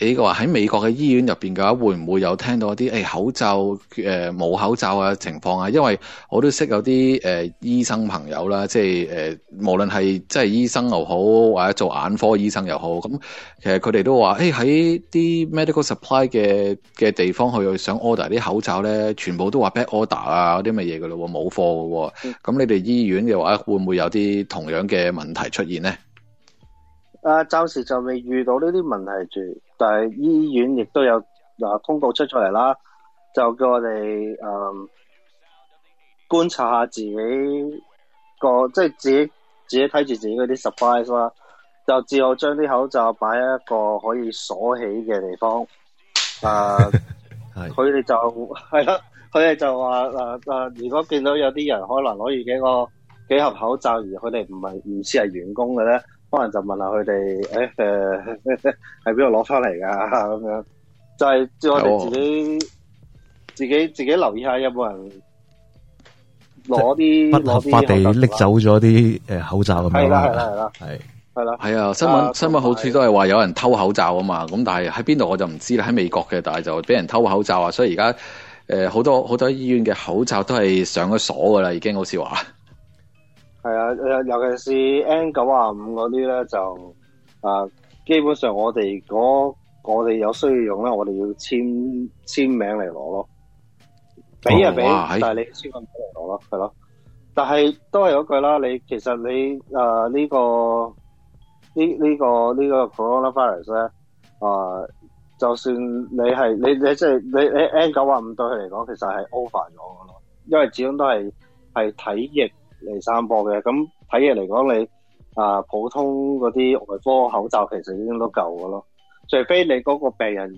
你話喺美國嘅醫院入邊嘅話，會唔會有聽到一啲誒口罩誒冇口罩嘅情況啊？因為我都識有啲誒醫生朋友啦，即係誒無論係即係醫生又好，或者做眼科醫生又好，咁其實佢哋都話：誒喺啲 medical supply 嘅嘅地方去想 order 啲口罩咧，全部都話 bad order 啊，嗰啲乜嘢嘅咯，冇貨嘅。咁你哋醫院嘅話，會唔會有啲同樣嘅問題出現咧？啊！暂时就未遇到呢啲问题住，但系医院亦都有嗱公告出咗嚟啦，就叫我哋诶观察下自己个，即系自己自己睇住自己嗰啲 surprise 啦，就自我将啲口罩摆喺一个可以锁起嘅地方。啊，<laughs> 佢哋就系 <laughs> 啦，佢哋就话诶诶，如果见到有啲人可能可以几个几盒口罩，而佢哋唔系唔似系员工嘅咧。可能就問下佢哋，誒诶，喺邊度攞出嚟噶咁樣？就係即我哋自己自己自己留意下，有冇人攞啲不合法地拎走咗啲诶口罩咁樣係啦係啦係啦係系啦系啊！新聞新聞好似都係話有人偷口罩啊嘛，咁但係喺邊度我就唔知啦。喺美國嘅，但係就俾人偷口罩啊，所以而家诶好多好多醫院嘅口罩都係上咗鎖噶啦，已經好似話。系啊，尤其是 N 九啊五嗰啲咧，就啊，基本上我哋嗰我哋有需要用咧，我哋要签签名嚟攞咯，俾啊俾，但系你签个名嚟攞咯，系咯。但系都系嗰句啦，你其实你诶呢个呢呢个呢个 c o r o n a virus 咧啊，就算你系你你即系你你 N 九啊五对佢嚟讲，其实系 over 咗噶咯，因为始终都系系体液。嚟散播嘅，咁睇嘢嚟讲，你啊普通嗰啲外科口罩其实已经都够嘅咯，除非你嗰个病人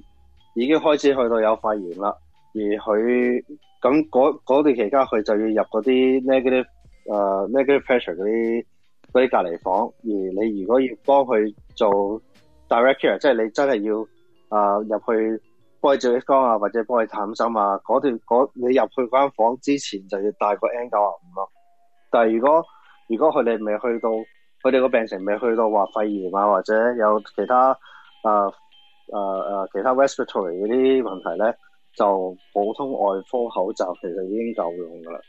已经开始去到有肺炎啦，而佢咁嗰嗰段期间佢就要入嗰啲 negative 啊 negative pressure 嗰啲嗰啲隔离房，而你如果要帮佢做 direct care，即系你真系要啊入去佢照光啊，或者帮佢探心啊，嗰段你入去嗰间房之前就要带个 N 九十五咯。但系如果如果佢哋未去到佢哋个病情未去到话肺炎啊，或者有其他诶诶诶其他 respiratory 嗰啲问题咧，就普通外科口罩其实已经够用噶啦。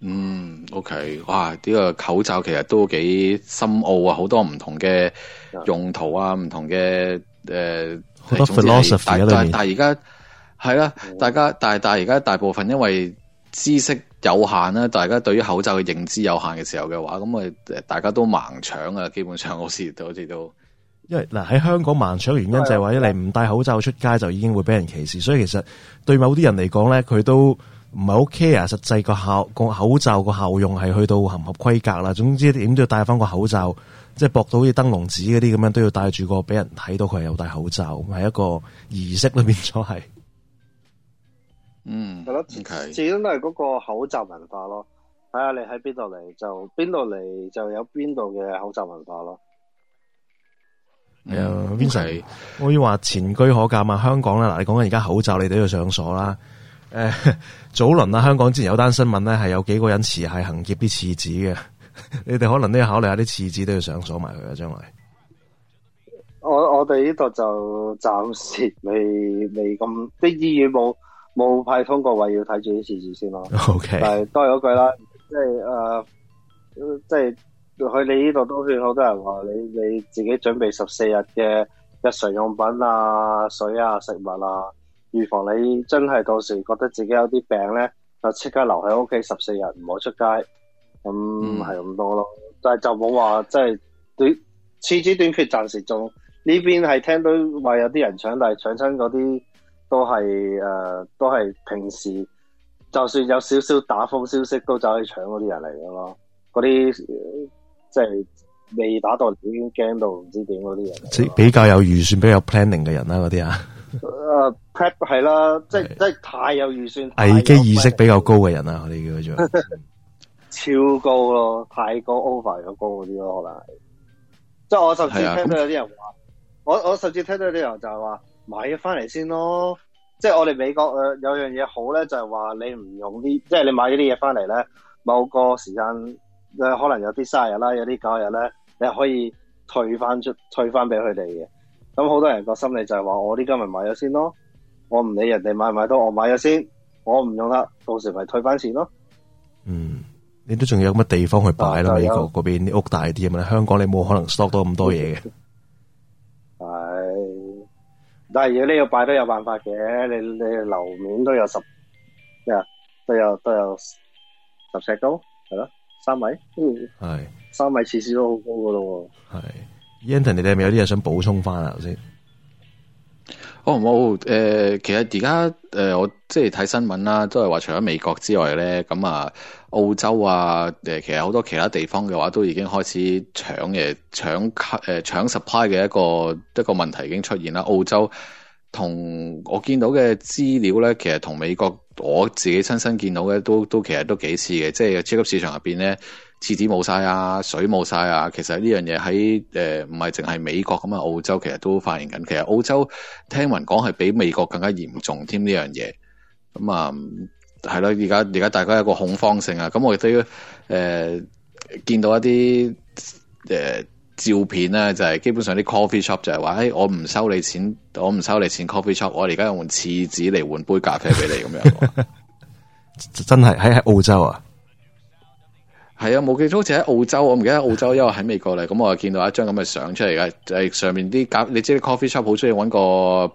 嗯，OK，哇，呢个口罩其实都几深奥啊，好多唔同嘅用途啊，唔同嘅诶，好多 philosophy，但但系而家系啦，大家但系但系而家大部分因为。知识有限啦，大家对于口罩嘅认知有限嘅时候嘅话，咁咪大家都盲抢啊！基本上好似好似都，因为嗱喺香港盲抢嘅原因就系话，一嚟唔戴口罩出街就已经会俾人歧视，所以其实对某啲人嚟讲咧，佢都唔系好 care 实际个效个口罩个效用系去到合唔合规格啦。总之点都要戴翻个口罩，即系博到好似灯笼纸嗰啲咁样，都要戴住个俾人睇到佢系有戴口罩，系一个仪式都变咗系。嗯，系咯，始终都系嗰个口罩文化咯。睇下你喺边度嚟，就边度嚟就有边度嘅口罩文化咯。系啊，Vincent，我要话前居可鉴啊！香港咧，嗱，你讲紧而家口罩，你都要上锁啦。诶，<laughs> 早轮啊，香港之前有单新闻咧，系有几个人持械行劫啲厕纸嘅。<laughs> 你哋可能都要考虑下啲厕纸都要上锁埋佢啊！将来，我我哋呢度就暂时未未咁，啲医院冇。冇派通过位，要睇住啲事事先咯。OK，但系多咗句啦，即系诶，即系佢你呢度都算好多人话，你你自己准备十四日嘅日常用品啊、水啊、食物啊，预防你真系到时觉得自己有啲病咧，就即刻留喺屋企十四日，唔好出街。咁系咁多咯，但系就冇话即系短次事短缺，暂时仲呢边系听到话有啲人抢，但系抢亲嗰啲。都系诶，都系平时就算有少少打风消息，都走去抢嗰啲人嚟咯。嗰啲即系未打到已经惊到唔知点嗰啲人，比较有预算、比较有 planning 嘅人啦，嗰啲啊。诶，plan 系啦，即系即系太有预算、危机意识比较高嘅人啦，我哋叫做超高咯，太高 over 咗高嗰啲咯，可能。即系我上次听到有啲人话，我我上次听到啲人就系话。买咗翻嚟先咯，即系我哋美国诶有样嘢好咧，就系话你唔用啲，即系你买咗啲嘢翻嚟咧，某个时间诶可能有啲卅日啦，有啲九日咧，你可以退翻出，退翻俾佢哋嘅。咁好多人个心理就系话，我呢今日买咗先咯，我唔理人哋买唔买到，我买咗先，我唔用啦，到时咪退翻钱咯。嗯，你都仲有乜地方去摆啦？美国嗰边啲屋大啲啊嘛，香港你冇可能 stock 多咁多嘢嘅。但系如果呢个摆都有办法嘅，你你楼面都有十咩啊？都有都有十尺高系咯，三米，嗯，系三米次次都好高噶咯。系，Yan t o n 你哋系咪有啲嘢想补充翻啊？头先，哦冇，诶，其实而家诶，我即系睇新闻啦，都系话除咗美国之外咧，咁啊。澳洲啊，诶，其实好多其他地方嘅话都已经开始抢嘅，抢吸诶，抢 supply 嘅一个一个问题已经出现啦。澳洲同我见到嘅资料咧，其实同美国我自己亲身见到嘅都都其实都几似嘅，即系超级市场入边咧，厕纸冇晒啊，水冇晒啊。其实呢样嘢喺诶唔系净系美国咁啊，澳洲其实都发現紧。其实澳洲听闻讲系比美国更加严重添呢样嘢，咁啊。系咯，而家而家大家有个恐慌性啊，咁我亦都要诶见到一啲诶照片咧，就系基本上啲 coffee shop 就系话，诶我唔收你钱，我唔收你钱，coffee shop，我而家用厕纸嚟换杯咖啡俾你咁样，<laughs> 真系喺澳洲啊，系啊，冇记错，好似喺澳洲，我唔记得喺澳洲，因为喺美国嚟，咁我又见到一张咁嘅相出嚟嘅，就系上面啲咖，你知啲 coffee shop 好中意搵个。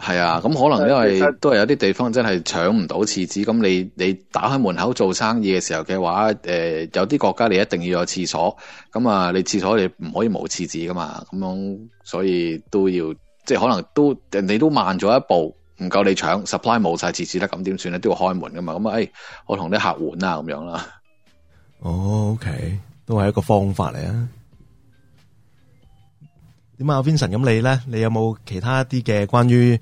系啊，咁可能因为都系有啲地方真系抢唔到厕纸，咁你你打开门口做生意嘅时候嘅话，诶，有啲国家你一定要有厕所，咁啊，你厕所你唔可以冇厕纸噶嘛，咁样所以都要，即系可能都人哋都慢咗一步，唔够你抢，supply 冇晒厕纸啦，咁点算咧？都要开门噶嘛，咁啊，诶，我同啲客换啊，咁样啦。哦，OK，都系一个方法嚟啊。点啊，Vincent，咁你咧，你有冇其他一啲嘅关于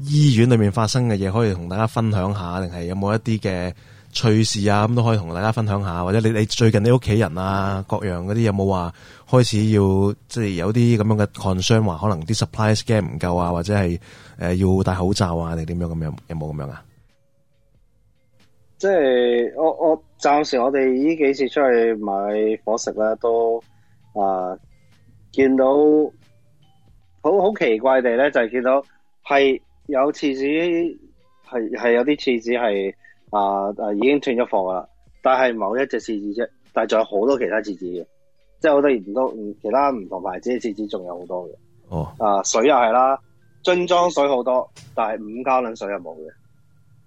医院里面发生嘅嘢，可以同大家分享下？定系有冇一啲嘅趣事啊？咁都可以同大家分享下。或者你你最近你屋企人啊，各样嗰啲有冇话开始要即系有啲咁样嘅抗 n 话可能啲 supply scan 唔够啊，或者系诶要戴口罩啊，定点样咁样？有冇咁样啊？即系我我暂时我哋呢几次出去买伙食咧，都啊见到。好好奇怪地咧，就系见到系有厕纸，系系有啲厕纸系啊啊已经断咗货啦，但系某一只厕纸啫，但系仲有好多其他厕纸嘅，即系好唔多唔其他唔同牌子嘅厕纸仲有好多嘅。哦，啊水又系啦，樽装水好多，但系五加仑水又冇嘅。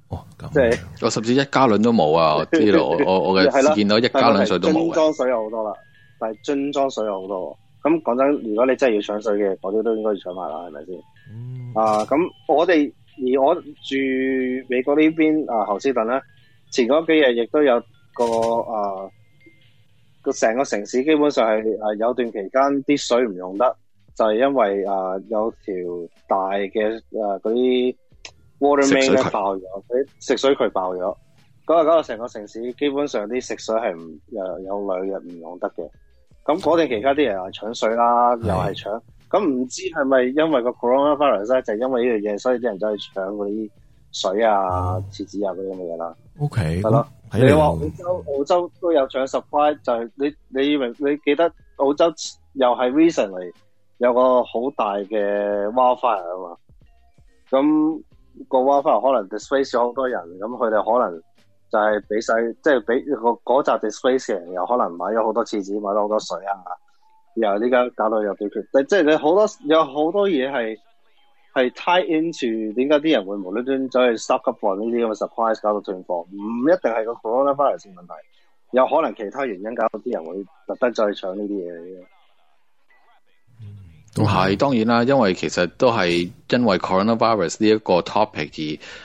哦，即系我甚至一加仑都冇啊！呢 <laughs> 度我我我嘅见到一加仑水都冇樽装水有好多啦，但系樽装水有好多。咁講真，如果你真係要搶水嘅，嗰啲都應該要搶埋啦，係咪先？啊，咁我哋而我住美國呢邊啊，侯斯頓咧，前嗰幾日亦都有個啊个成個城市基本上係啊有段期間啲水唔用得，就係因為啊有條大嘅啊嗰啲 water main 咧爆咗，食水渠爆咗，嗰个嗰個成個城市基本上啲食水係唔诶有兩日唔用得嘅。咁嗰地其他啲人又搶水啦，又係搶。咁唔知係咪因為個 corona virus 咧，就因為呢樣嘢，所以啲人走去搶嗰啲水啊、厕纸啊嗰啲嘅嘢啦。O K，係咯。你話澳洲澳洲都有搶 supply，就係你你以你記得澳洲又係 recently 有個好大嘅 fire 啊嘛？咁個 fire 可能 displace 咗好多人，咁佢哋可能。就係俾晒，即係俾個嗰集 display 人又可能買咗好多廁紙，買咗好多水啊！然後呢家搞到又短缺，即係你好多有好多嘢係係 tie in 住。點解啲人會無端端走去 s t o p up o n 呢啲咁嘅 surprise 搞到斷貨？唔一定係個 coronavirus 問題，有可能其他原因搞到啲人會特登再搶呢啲嘢咁都係當然啦，因為其實都係因為 coronavirus 呢一個 topic 而。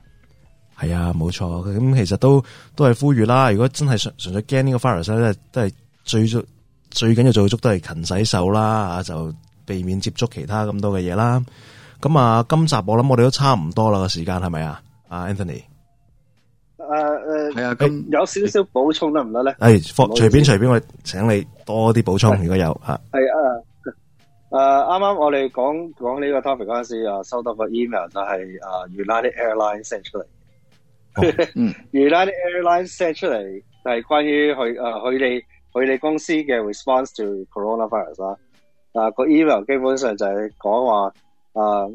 系啊，冇错，咁其实都都系呼吁啦。如果真系纯纯粹惊呢个 f r u 咧，都系最最最紧要做足，都系勤洗手啦，就避免接触其他咁多嘅嘢啦。咁啊，今集我谂我哋都差唔多啦，时间系咪啊？阿 Anthony，诶诶，系啊，咁有少少补充得唔得咧？诶，随随便随便我请你多啲补充，如果有吓。系啊，诶，啱啱我哋讲讲呢个 topic 嗰阵时啊，收到个 email 就系诶 United Airlinessend 出嚟。United Airlines send 出嚟就系关于佢诶佢哋佢哋公司嘅 response to coronavirus 啦。啊个 email 基本上就系讲话啊，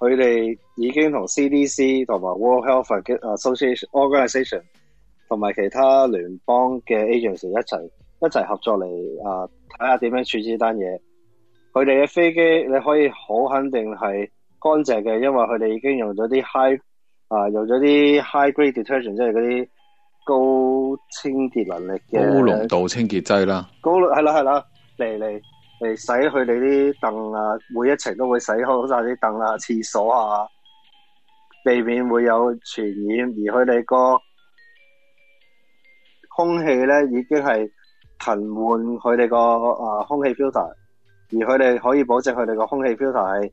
佢哋已经同 CDC 同埋 World Health Association o r g a n i z a t i o n 同埋其他联邦嘅 agency 一齐一齐合作嚟啊睇下点样处置呢单嘢。佢哋嘅飞机你可以好肯定系干净嘅，因为佢哋已经用咗啲 high 啊，用咗啲 high grade detergent，即系嗰啲高清洁能力嘅高浓度清洁剂啦。高系啦系啦，嚟嚟嚟洗佢哋啲凳啊，每一层都会洗好晒啲凳啊、厕所啊，避免会有传染。而佢哋个空气咧已经系更换佢哋个啊空气 filter，而佢哋可以保证佢哋个空气 filter 系。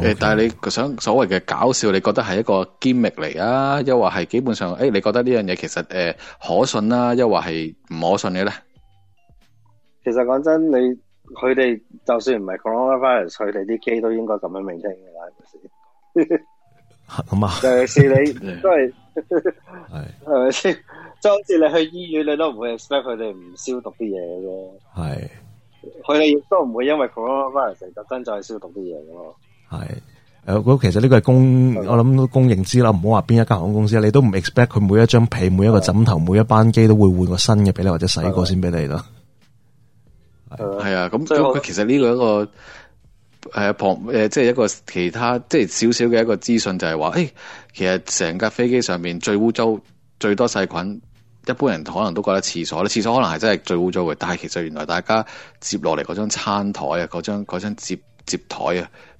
诶，但系你想所谓嘅搞笑，你觉得系一个 g 力 m 嚟啊？又或系基本上，诶，你觉得呢样嘢其实诶可信啦？又或系唔可信嘅咧？其实讲真，你佢哋就算唔系 coronavirus，佢哋啲机都应该咁样明听嘅啦。<laughs> 咁啊，<laughs> 尤其是你 <laughs> 都系系系咪先？即好似你去医院，你都唔会 expect 佢哋唔消毒啲嘢嘅系佢哋亦都唔会因为 coronavirus 特登再消毒啲嘢嘅咯。系诶，其实呢个系公，我谂，公认之啦，唔好话边一间航空公司，你都唔 expect 佢每一张被、每一个枕头、每一班机都会换个新嘅俾你，或者洗过先俾你咯。系啊，咁佢其实呢个一个诶旁诶，即系一个其他，即系少少嘅一个资讯，就系话，诶，其实成架飞机上面最污糟、最多细菌，一般人可能都觉得厕所咧，厕所可能系真系最污糟嘅，但系其实原来大家接落嚟嗰张餐台啊，嗰张张接接台啊。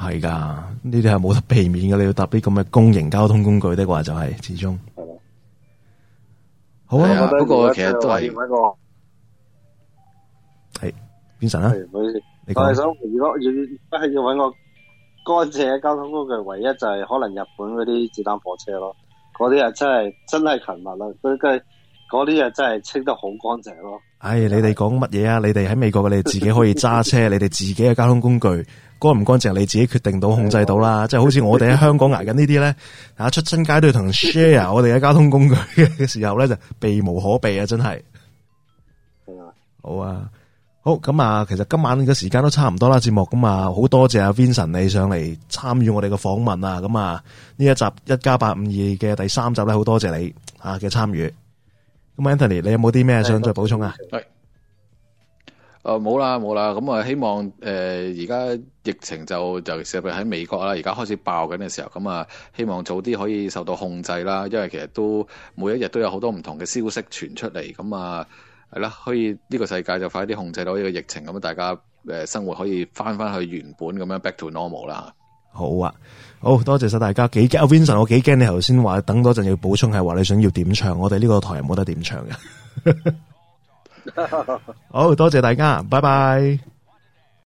系噶，呢啲系冇得避免嘅。你要搭啲咁嘅公营交通工具的话，就系始终。系啊，好啊，不过其实都系个系边神啊？我系想如果要不系要揾个干净嘅交通工具，唯一就系可能日本嗰啲子弹火车咯。嗰啲啊真系真系勤密啦，佢佢嗰啲啊真系清得好干净咯。唉，你哋讲乜嘢啊？你哋喺美国嘅，你哋自己可以揸车，<laughs> 你哋自己嘅交通工具。干唔干净你自己决定到、控制到啦，即系好似我哋喺香港挨紧呢啲咧，<laughs> 啊出亲街都要同 <laughs> share 我哋嘅交通工具嘅时候咧，就避无可避啊！真系，好啊，好啊，好咁啊，其实今晚嘅时间都差唔多啦，节目咁啊，好多谢阿 Vincent 你上嚟参与我哋嘅访问啊，咁啊呢一集一加八五二嘅第三集咧，好多谢你啊嘅参与。咁 Anthony，你有冇啲咩想再补充啊？冇啦冇啦，咁啊希望诶而家疫情就就特别喺美国啦，而家开始爆紧嘅时候，咁啊希望早啲可以受到控制啦。因为其实都每一日都有好多唔同嘅消息传出嚟，咁啊系啦，可以呢个世界就快啲控制到呢个疫情，咁啊大家诶生活可以翻翻去原本咁样 back to normal 啦。好啊，好多谢晒大家。几阿 Vinson，我几惊你头先话等多阵要补充，系话你想要点唱？我哋呢个台冇得点唱嘅。好多谢大家，拜拜。